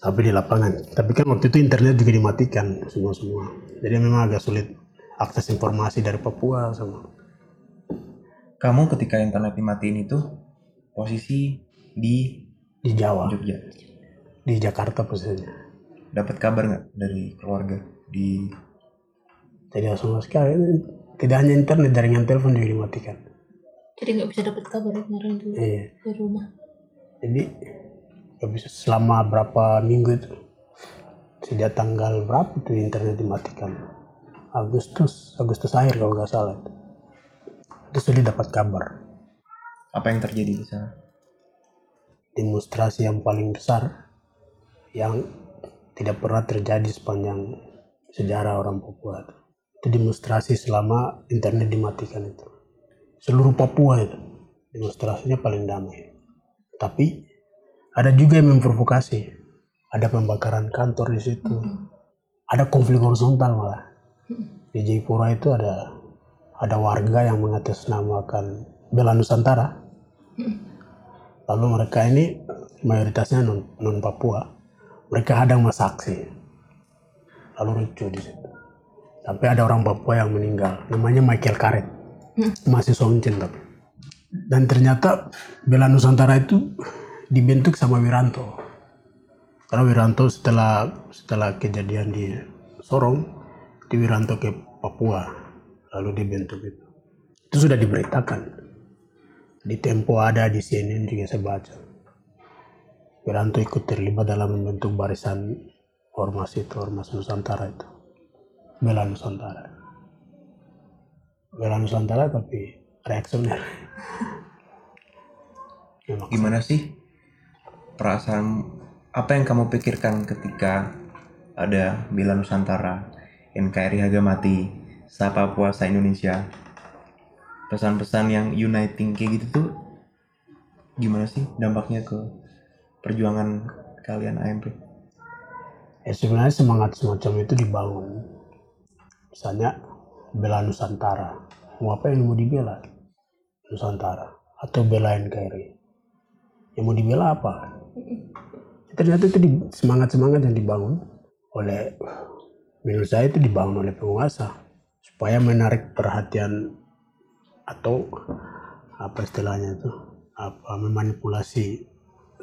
Sampai di lapangan. Tapi kan waktu itu internet juga dimatikan semua-semua. Jadi memang agak sulit akses informasi dari Papua sama. Kamu ketika internet dimatiin itu posisi di Di Jawa, Jogja. di Jakarta posisinya. Dapat kabar nggak dari keluarga di Tidak sama sekali. Tidak hanya internet, jaringan telepon juga dimatikan. Jadi nggak bisa dapat kabar ya kemarin tuh Iya. di rumah. Jadi nggak bisa selama berapa minggu itu. Sejak tanggal berapa tuh internet dimatikan? Agustus, Agustus akhir kalau nggak salah. Itu sudah dapat kabar. apa yang terjadi di sana? Demonstrasi yang paling besar yang tidak pernah terjadi sepanjang sejarah orang Papua. Itu demonstrasi selama internet dimatikan itu. Seluruh Papua itu demonstrasinya paling damai. Tapi ada juga yang memprovokasi. Ada pembakaran kantor di situ. Ada konflik horizontal malah. Di Jayapura itu ada ada warga yang mengatasnamakan bela Nusantara. Lalu mereka ini mayoritasnya non, non Papua. Mereka hadang masa aksi. Lalu ricu di situ. Sampai ada orang Papua yang meninggal. Namanya Michael Karet. Masih Uncen tapi. dan ternyata bela Nusantara itu dibentuk sama Wiranto karena Wiranto setelah setelah kejadian di Sorong Wiranto ke Papua lalu dibentuk itu. Itu sudah diberitakan. Di Tempo ada di CNN juga saya baca. Wiranto ikut terlibat dalam membentuk barisan ormas itu ormas Nusantara itu. Bela Nusantara. Bela Nusantara tapi reaksioner. Gimana sih perasaan apa yang kamu pikirkan ketika ada Bela Nusantara, NKRI harga mati, Sapa Puasa Indonesia, pesan-pesan yang uniting kayak gitu tuh gimana sih dampaknya ke perjuangan kalian AMP? ya sebenarnya semangat semacam itu dibangun. Misalnya bela Nusantara. Mau apa yang mau dibela Nusantara atau bela NKRI yang mau dibela apa? Ternyata itu semangat-semangat yang dibangun oleh menurut saya itu dibangun oleh penguasa supaya menarik perhatian atau apa istilahnya itu apa memanipulasi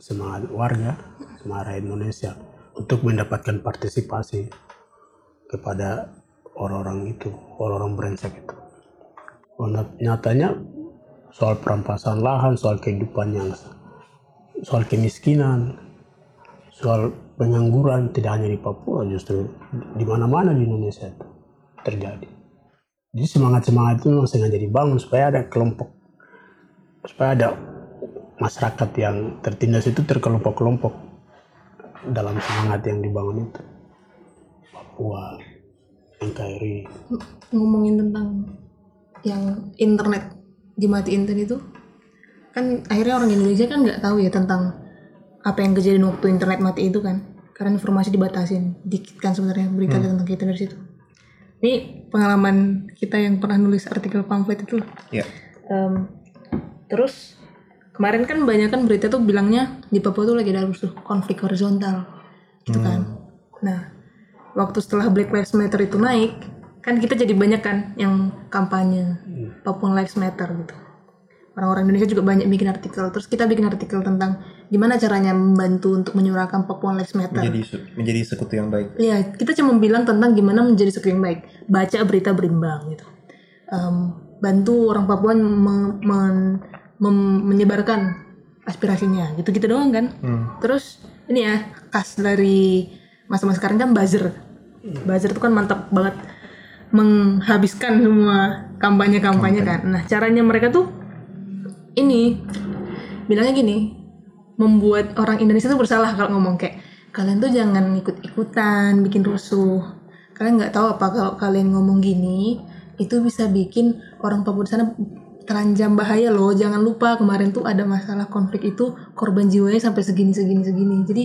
semangat warga semangat Indonesia untuk mendapatkan partisipasi kepada orang-orang itu orang-orang brengsek itu. Oh, nyat- nyatanya soal perampasan lahan soal kehidupan yang soal kemiskinan soal pengangguran tidak hanya di Papua justru di mana-mana di Indonesia itu terjadi. Jadi semangat-semangat itu memang sengaja dibangun supaya ada kelompok supaya ada masyarakat yang tertindas itu terkelompok-kelompok dalam semangat yang dibangun itu. Papua NKRI ngomongin tentang yang internet dimatiin tadi itu kan akhirnya orang Indonesia kan nggak tahu ya tentang apa yang kejadian waktu internet mati itu kan karena informasi dibatasin dikit kan sebenarnya berita tentang kita dari situ. Ini pengalaman kita yang pernah nulis artikel pamflet itu. Ya. Em, terus kemarin kan banyak kan berita tuh bilangnya di Papua tuh lagi ada rusuh konflik horizontal gitu kan. Nah waktu setelah Black Lives Matter itu naik kan kita jadi banyak kan yang kampanye Papua Lives Matter gitu. Orang-orang Indonesia juga banyak bikin artikel terus kita bikin artikel tentang gimana caranya membantu untuk menyuarakan Papua Lives Matter Menjadi menjadi sekutu yang baik. Iya, kita cuma bilang tentang gimana menjadi sekutu yang baik. Baca berita berimbang gitu. Em, bantu orang Papua me- men- menyebarkan aspirasinya, gitu-gitu doang kan. Terus ini ya khas dari masa-masa sekarang kan buzzer. Buzzer itu kan mantap banget menghabiskan semua kampanye-kampanye kan. Nah, caranya mereka tuh ini bilangnya gini, membuat orang Indonesia tuh bersalah kalau ngomong kayak kalian tuh jangan ikut-ikutan bikin rusuh. Kalian nggak tahu apa kalau kalian ngomong gini itu bisa bikin orang Papua di sana terancam bahaya loh. Jangan lupa kemarin tuh ada masalah konflik itu korban jiwanya sampai segini segini segini. Jadi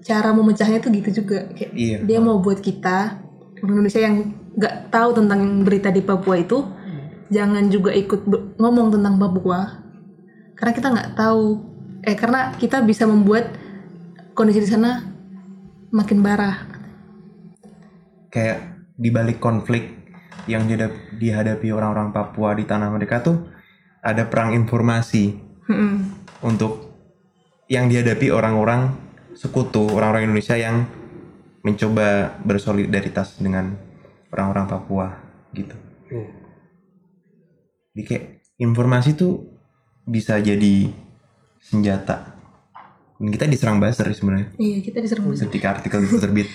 cara memecahnya tuh gitu juga kayak Iya. dia mau buat kita orang Indonesia yang nggak tahu tentang berita di Papua itu jangan juga ikut ngomong tentang Papua karena kita nggak tahu eh karena kita bisa membuat kondisi di sana makin parah Kayak di balik konflik yang dihadap- dihadapi orang-orang Papua di tanah mereka tuh ada perang informasi Mm-mm. untuk yang dihadapi orang-orang sekutu orang-orang Indonesia yang mencoba bersolidaritas dengan orang-orang Papua gitu. Jadi kayak informasi tuh bisa jadi senjata. Dan kita diserang buzzer sebenarnya iya kita diserang buzzer. ketika artikel itu terbit.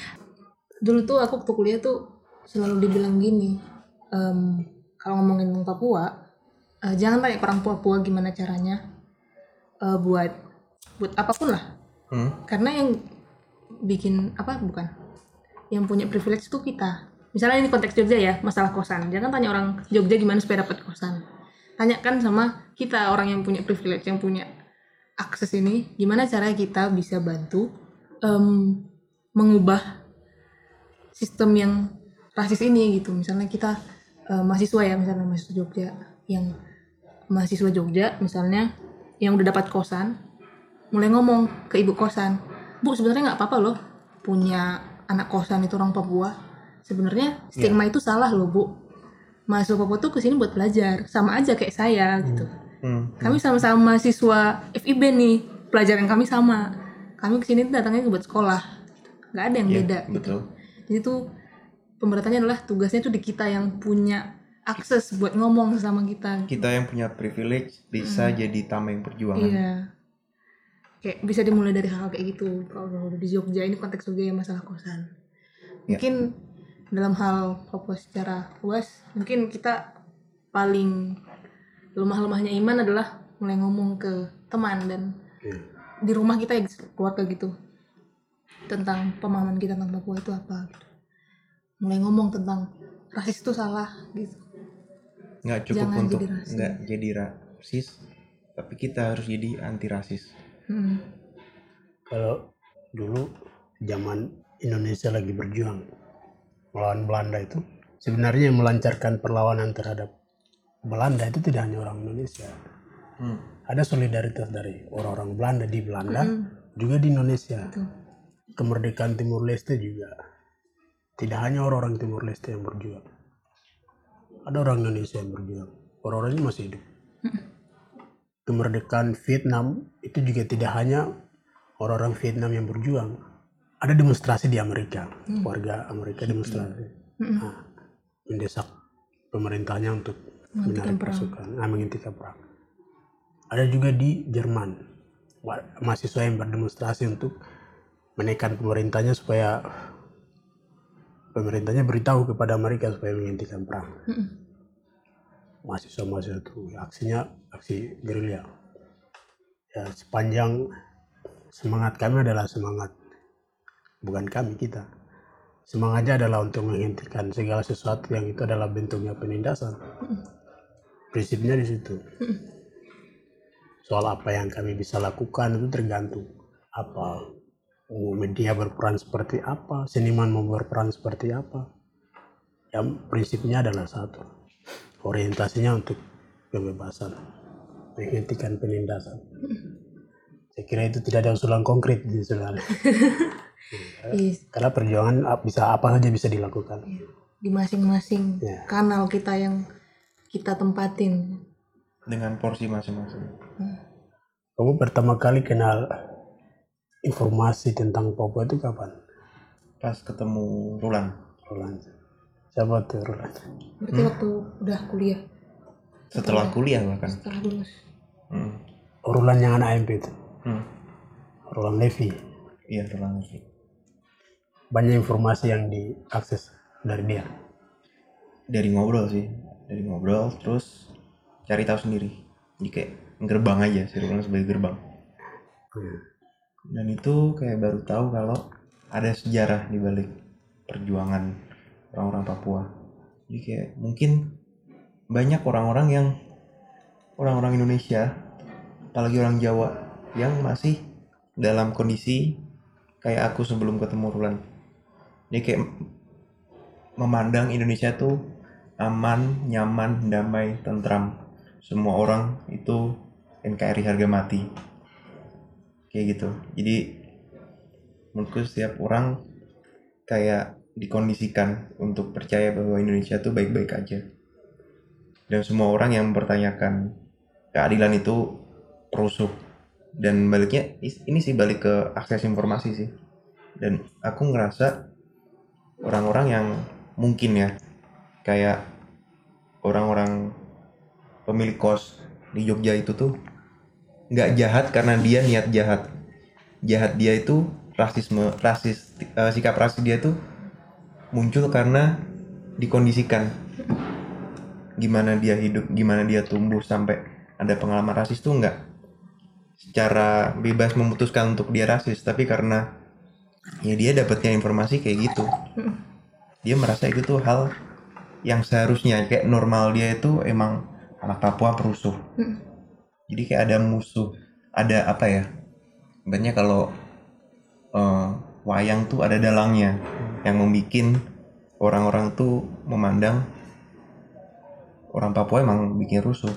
dulu tuh aku waktu kuliah tuh selalu dibilang gini em, kalau ngomongin Papua eh, jangan tanya orang Papua gimana caranya eh, buat buat apa pun lah Hmm. karena yang bikin apa bukan yang punya privilege itu kita misalnya ini konteks Jogja ya masalah kosan jangan tanya orang Jogja gimana supaya dapat kosan tanyakan sama kita orang yang punya privilege yang punya akses ini gimana caranya kita bisa bantu em, mengubah sistem yang rasis ini gitu. Misalnya kita eh, mahasiswa ya misalnya mahasiswa Jogja yang mahasiswa Jogja misalnya yang udah dapat kosan mulai ngomong ke ibu kosan bu sebenarnya nggak apa-apa loh punya anak kosan itu orang Papua. Sebenarnya stigma itu salah loh bu. Mahasiswa Papua tuh ke sini buat belajar sama aja kayak saya gitu Hmm. Kami sama-sama mahasiswa FIB nih, pelajaran kami sama. Kami ke sini tuh datangnya buat sekolah, nggak ada yang Iya, beda. betul. Jadi tuh pemberatannya adalah tugasnya tuh di kita yang punya akses buat ngomong sama kita. Kita yang punya privilege bisa jadi tameng perjuangan. Iya. Kayak bisa dimulai dari hal kayak gitu. Kalau di Jogja ini konteks juga ya masalah kosan. Ya. Mungkin dalam hal Papua secara luas, mungkin kita paling lemah-lemahnya iman adalah mulai ngomong ke teman dan Iya. di rumah kita ya keluarga gitu tentang pemahaman kita tentang Papua itu apa gitu. Mulai ngomong tentang rasis itu salah gitu. Nggak cukup Jangan untuk jadi rasis. nggak jadi rasis, tapi kita harus jadi anti rasis. Hmm. Kalau dulu zaman Indonesia lagi berjuang melawan Belanda itu, sebenarnya yang melancarkan perlawanan terhadap Belanda itu tidak hanya orang Indonesia. Hmm. Ada solidaritas dari orang-orang Belanda di Belanda, Hmm. juga di Indonesia. Betul. Kemerdekaan Timur Leste juga tidak hanya orang-orang Timur Leste yang berjuang. Ada orang Indonesia yang berjuang. Orang-orang ini masih hidup. Kemerdekaan Vietnam itu juga tidak hanya orang-orang Vietnam yang berjuang. Ada demonstrasi di Amerika, warga Amerika demonstrasi, Nah, mendesak pemerintahnya untuk menarik perang. pasukan, nah, menghentikan perang. Ada juga di Jerman, wa- mahasiswa yang berdemonstrasi untuk menekan pemerintahnya supaya pemerintahnya beritahu kepada mereka supaya menghentikan perang. Mm-mm. Mahasiswa-mahasiswa itu ya, aksinya aksi gerilya. Ya sepanjang semangat kami adalah semangat bukan kami kita. Semangatnya adalah untuk menghentikan segala sesuatu yang itu adalah bentuknya penindasan. Prinsipnya di situ. Soal apa yang kami bisa lakukan itu tergantung apa media berperan seperti apa, seniman mau berperan seperti apa. Yang prinsipnya adalah satu, orientasinya untuk kebebasan, menghentikan penindasan. Saya kira itu tidak ada usulan konkret di sebenarnya. Iya, Karena perjuangan bisa apa saja bisa dilakukan. di masing-masing Ya. kanal kita yang kita tempatin. Dengan porsi masing-masing. Kamu pertama kali kenal informasi tentang Papua itu kapan? Pas ketemu Rulan. Roland. Siapa tuh Roland? Berarti waktu udah kuliah, Setelah kuliah bahkan. setelah lulus. Hmm. Oh, Roland yang anak MP itu. Hmm. Roland Levy. Iya Rulan sih. Banyak informasi yang diakses dari dia. Dari ngobrol sih. Dari ngobrol terus cari tahu sendiri. Jadi kayak gerbang aja si Rulan sebagai gerbang. Dan itu kayak baru tahu kalau ada sejarah di balik perjuangan orang-orang Papua. Jadi kayak mungkin banyak orang-orang yang orang-orang Indonesia, apalagi orang Jawa yang masih dalam kondisi kayak aku sebelum ketemu Rulan. Dia kayak memandang Indonesia tuh aman, nyaman, damai, tentram. Semua orang itu NKRI harga mati. Kayak gitu. Jadi menurutku setiap orang kayak dikondisikan untuk percaya bahwa Indonesia tuh baik-baik aja. Dan semua orang yang mempertanyakan keadilan itu perusuh. Dan baliknya ini sih balik ke akses informasi sih. Dan aku ngerasa orang-orang yang mungkin ya kayak orang-orang pemilik kos di Jogja itu tuh nggak jahat karena dia niat jahat. Jahat dia itu rasisme rasis eh, sikap rasis dia tuh muncul karena dikondisikan. Gimana dia hidup gimana dia tumbuh sampai ada pengalaman rasis tuh nggak secara bebas memutuskan untuk dia rasis tapi karena ya dia dapatnya informasi kayak gitu. Dia merasa itu tuh hal yang seharusnya kayak normal dia itu emang anak Papua perusuh. Jadi kayak ada musuh ada apa ya banyak kalau eh, wayang tuh ada dalangnya yang membuat orang-orang tuh memandang orang Papua emang bikin rusuh.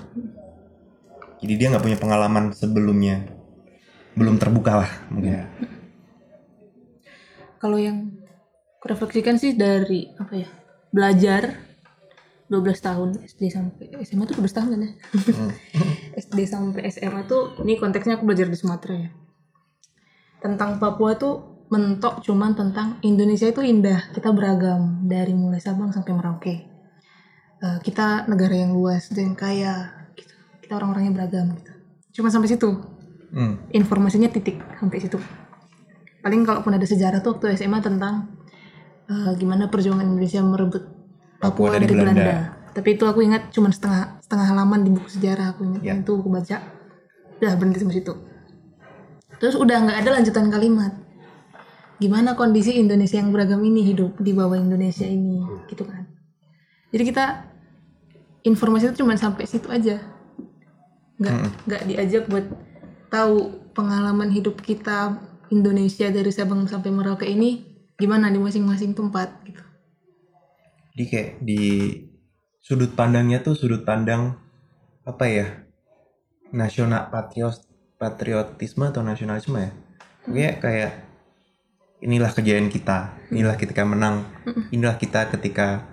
Jadi dia nggak punya pengalaman sebelumnya. Belum terbuka lah mungkin. Kalau yang kurefleksikan sih dari apa ya belajar 12 tahun SD sampai SMA tuh 12 tahun kan ya? SD sampai SMA tuh ini konteksnya aku belajar di Sumatera ya. Tentang Papua tuh mentok cuman tentang Indonesia itu indah. Kita beragam dari mulai Sabang sampai Merauke. Eh, kita negara yang luas dan kaya gitu. kita orang-orangnya beragam gitu. Cuma sampai situ. Hmm. informasinya titik sampai situ. Paling kalaupun ada sejarah tuh waktu SMA tentang eh, gimana perjuangan Indonesia merebut Papua, dari, Belanda. tapi itu aku ingat cuma setengah setengah halaman di buku sejarah aku ingat. Ya. itu aku baca. Udah berhenti sampai situ. Terus udah nggak ada lanjutan kalimat. Gimana kondisi Indonesia yang beragam ini hidup di bawah Indonesia ini? Gitu kan. Jadi kita informasi itu cuma sampai situ aja. Nggak nggak diajak buat tahu pengalaman hidup kita Indonesia dari Sabang sampai Merauke ini gimana di masing-masing tempat gitu Jadi kayak di sudut pandangnya tuh sudut pandang apa ya? Nasional patriot patriotisme atau nasionalisme ya? Kayak kayak inilah kejayaan kita, inilah ketika menang, inilah kita ketika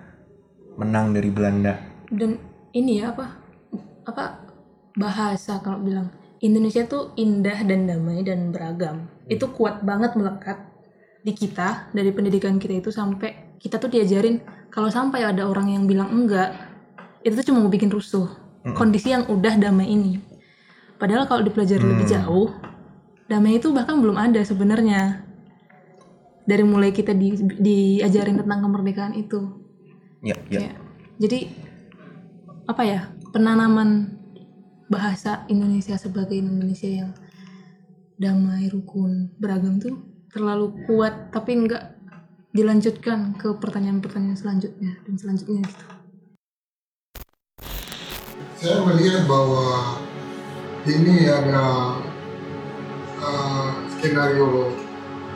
menang dari Belanda. dan ini ya apa apa bahasa kalau bilang Indonesia tuh indah dan damai dan beragam itu kuat banget melekat di kita dari pendidikan kita itu sampai kita tuh diajarin kalau sampai ada orang yang bilang enggak itu tuh cuma mau bikin rusuh. Kondisi yang udah damai ini. Padahal kalau dipelajari lebih jauh damai itu bahkan belum ada sebenarnya. Dari mulai kita di, diajarin tentang kemerdekaan itu. Ya, ya. Kayak, jadi apa ya penanaman bahasa Indonesia sebagai Indonesia yang damai rukun beragam tuh terlalu kuat tapi enggak dilanjutkan ke pertanyaan-pertanyaan selanjutnya dan selanjutnya gitu saya melihat bahwa ini ada uh, skenario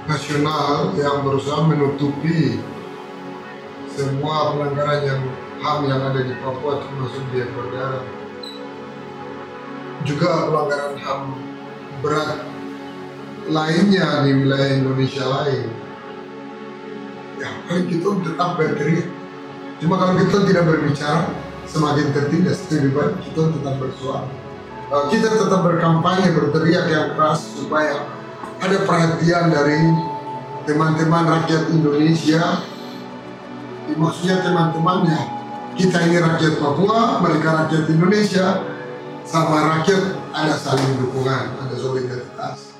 nasional yang berusaha menutupi semua pelanggaran yang HAM yang ada di Papua termasuk di Darat. Juga pelanggaran HAM berat lainnya di wilayah Indonesia lain. Ya, paling kita tetap berteriak. Cuma kalau kita tidak berbicara, semakin tertindas. Lebih baik kita tetap bersuara. Uh, kita tetap berkampanye, berteriak yang keras supaya ada perhatian dari teman-teman rakyat Indonesia. Maksudnya teman-temannya, kita ini rakyat Papua, mereka rakyat Indonesia, sama rakyat ada saling dukungan, ada solidaritas.